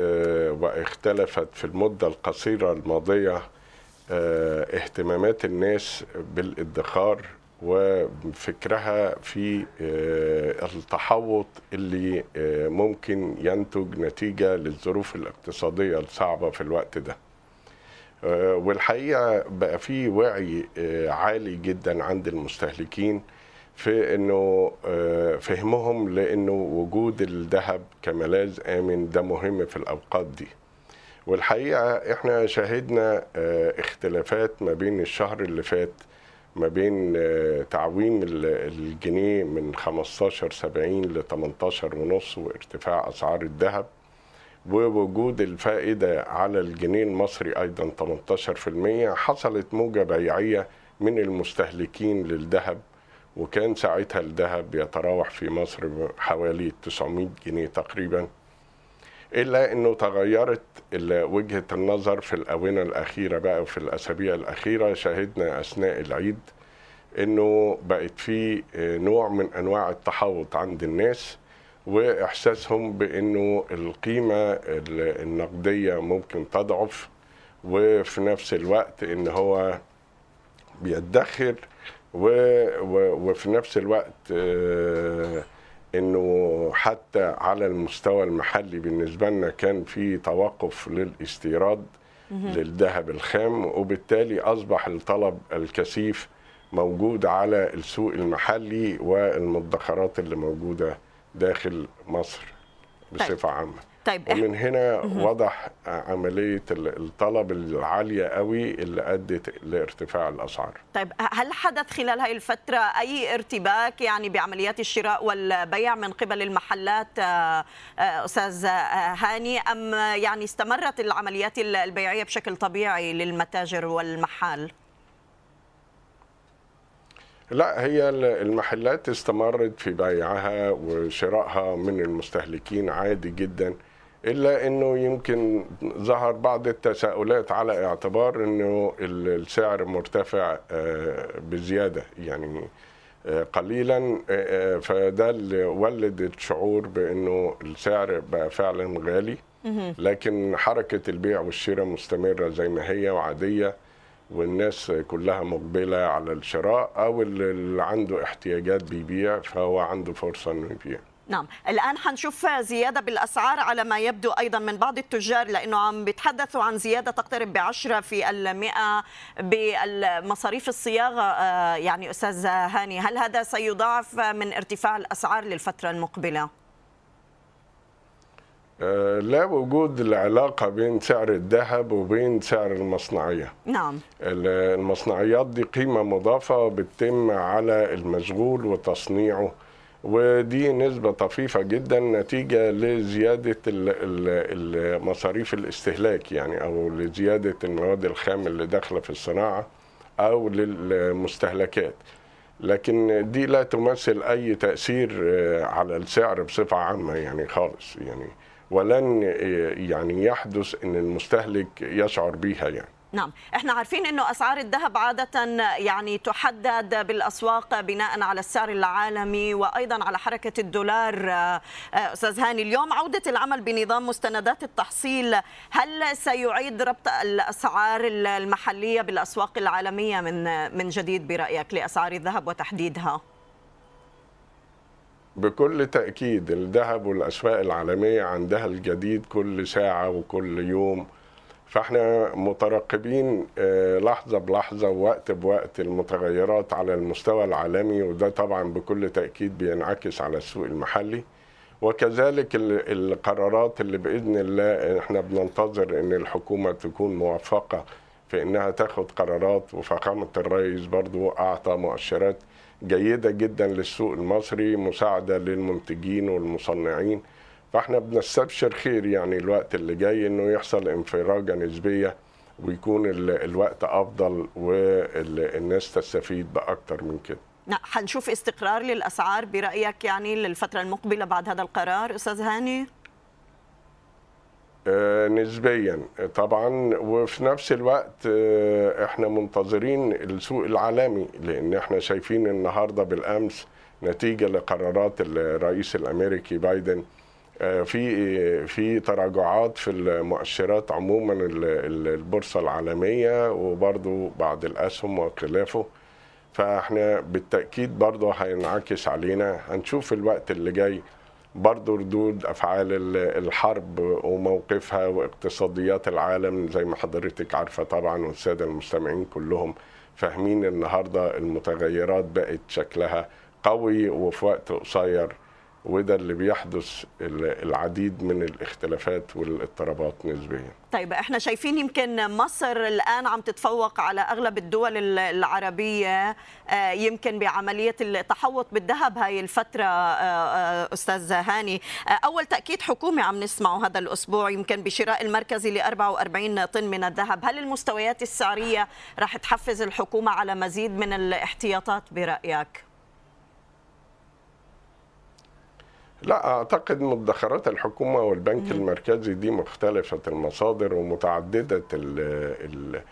آه، واختلفت في المدة القصيرة الماضية آه، اهتمامات الناس بالادخار وفكرها في التحوط اللي ممكن ينتج نتيجة للظروف الاقتصادية الصعبة في الوقت ده والحقيقة بقى في وعي آه، عالي جدا عند المستهلكين في إنه آه، فهمهم لإنه وجود الذهب كملاذ آمن ده مهم في الأوقات دي. والحقيقة إحنا شاهدنا اختلافات ما بين الشهر اللي فات ما بين تعويم الجنيه من 15 70 ل 18 ونص وارتفاع أسعار الذهب. ووجود الفائدة على الجنيه المصري أيضا 18% حصلت موجة بيعية من المستهلكين للذهب وكان ساعتها الذهب يتراوح في مصر حوالي 900 جنيه تقريبا إلا أنه تغيرت وجهة النظر في الآونة الأخيرة بقى وفي الأسابيع الأخيرة شاهدنا أثناء العيد أنه بقت في نوع من أنواع التحوط عند الناس وإحساسهم بإنه القيمة النقدية ممكن تضعف وفي نفس الوقت إن هو بيدخر وفي نفس الوقت آه، إنه حتى على المستوى المحلي بالنسبة لنا كان في توقف للاستيراد للذهب الخام وبالتالي أصبح الطلب الكثيف موجود على السوق المحلي والمدخرات اللي موجودة داخل مصر بصفة طيب. عامة. طيب ومن هنا وضح عملية الطلب العالية قوي اللي أدت لارتفاع الأسعار. طيب هل حدث خلال هذه الفترة أي ارتباك يعني بعمليات الشراء والبيع من قبل المحلات آه، آه، أستاذ هاني؟ أم يعني استمرت العمليات البيعية بشكل طبيعي للمتاجر والمحال؟ لا هي المحلات استمرت في بيعها وشرائها من المستهلكين عادي جدا إلا إنه يمكن ظهر بعض التساؤلات على اعتبار إنه السعر مرتفع آه، بزيادة يعني آه، قليلا آه، فده اللي ولد الشعور بإنه السعر بقى فعلا غالي. لكن حركة البيع والشراء مستمرة زي ما هي وعادية. والناس كلها مقبلة على الشراء أو اللي عنده احتياجات بيبيع فهو عنده فرصة إنه يبيع. نعم. الآن حنشوف زيادة بالأسعار على ما يبدو أيضا من بعض التجار لأنه عم بيتحدثوا عن زيادة تقترب بعشرة في المئة بمصاريف الصياغة. آه، يعني أستاذ هاني هل هذا سيضاعف من ارتفاع الأسعار للفترة المقبلة؟ آه، لا وجود العلاقة بين سعر الذهب وبين سعر المصنعية. نعم. المصنعيات دي قيمة مضافة بتتم على المشغول وتصنيعه ودي نسبة طفيفة جدا نتيجة لزيادة مصاريف الاستهلاك يعني أو لزيادة المواد الخام اللي داخلة في الصناعة أو للمستهلكات. لكن دي لا تمثل أي تأثير آه، على السعر بصفة عامة يعني خالص يعني. ولن يعني يحدث إن المستهلك يشعر بها يعني. نعم. إحنا عارفين إنه أسعار الذهب عادة يعني تحدد بالأسواق بناء على السعر العالمي وأيضا على حركة الدولار. آه، أستاذ هاني اليوم عودة العمل بنظام مستندات التحصيل هل سيعيد ربط الأسعار المحلية بالأسواق العالمية من من جديد برأيك لأسعار الذهب وتحديدها؟ بكل تأكيد الذهب والأسواق العالمية عندها الجديد كل ساعة وكل يوم. فاحنا مترقبين آه، لحظة بلحظة ووقت بوقت المتغيرات على المستوى العالمي وده طبعا بكل تأكيد بينعكس على السوق المحلي. وكذلك القرارات اللي بإذن الله إحنا بننتظر إن الحكومة تكون موفقة في إنها تاخد قرارات. وفخامة الرئيس برضو أعطى مؤشرات جيدة جدا للسوق المصري مساعدة للمنتجين والمصنعين. فإحنا بنستبشر خير يعني الوقت اللي جاي إنه يحصل انفراجة نسبية ويكون الوقت أفضل والناس تستفيد باكثر من كده. نعم حنشوف استقرار للأسعار برأيك يعني للفترة المقبلة بعد هذا القرار أستاذ هاني؟ نسبيا. طبعا وفي نفس الوقت آه، إحنا منتظرين السوق العالمي لأن إحنا شايفين النهارده بالأمس نتيجة لقرارات الرئيس الأمريكي بايدن. آه، في في تراجعات في المؤشرات عموما البورصة العالمية وبرضو بعض الأسهم وخلافه. فإحنا بالتأكيد برضه هينعكس علينا. هنشوف الوقت اللي جاي برضه ردود أفعال الحرب وموقفها واقتصاديات العالم زي ما حضرتك عارفة طبعا والسادة المستمعين كلهم فاهمين النهارده المتغيرات بقت شكلها قوي وفي وقت قصير وده اللي بيحدث العديد من الاختلافات والاضطرابات نسبيا. طيب إحنا شايفين يمكن مصر الآن عم تتفوق على أغلب الدول العربية آه، يمكن بعملية التحوط بالذهب هاي الفترة آه، آه، أستاذ هاني. أول تأكيد حكومي عم نسمعه هذا الأسبوع يمكن بشراء المركزي ل 44 طن من الذهب. هل المستويات السعرية راح تحفز الحكومة على مزيد من الاحتياطات برأيك؟ لا أعتقد مدخرات الحكومة والبنك مم. المركزي دي مختلفة المصادر ومتعددة ال ال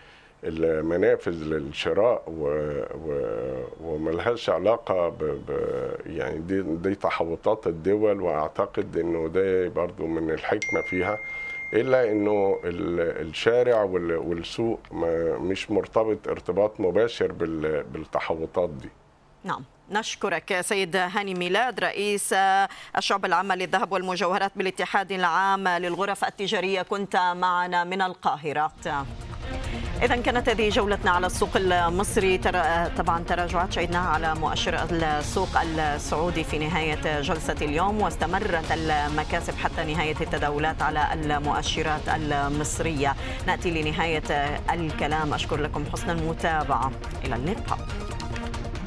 المنافذ للشراء و... و... وملهاش علاقة ب... ب... يعني دي, دي تحوطات الدول وأعتقد أنه ده برضو من الحكمة فيها إلا أنه الشارع والسوق مش مرتبط ارتباط مباشر بال... بالتحوطات دي نعم نشكرك سيد هاني ميلاد رئيس الشعب العامة للذهب والمجوهرات بالاتحاد العام للغرف التجارية. كنت معنا من القاهرة. إذا كانت هذه جولتنا على السوق المصري. طبعا تراجعات شهدناها على مؤشر السوق السعودي في نهاية جلسة اليوم واستمرت المكاسب حتى نهاية التداولات على المؤشرات المصرية. نأتي لنهاية الكلام. أشكر لكم حسن المتابعة. إلى اللقاء.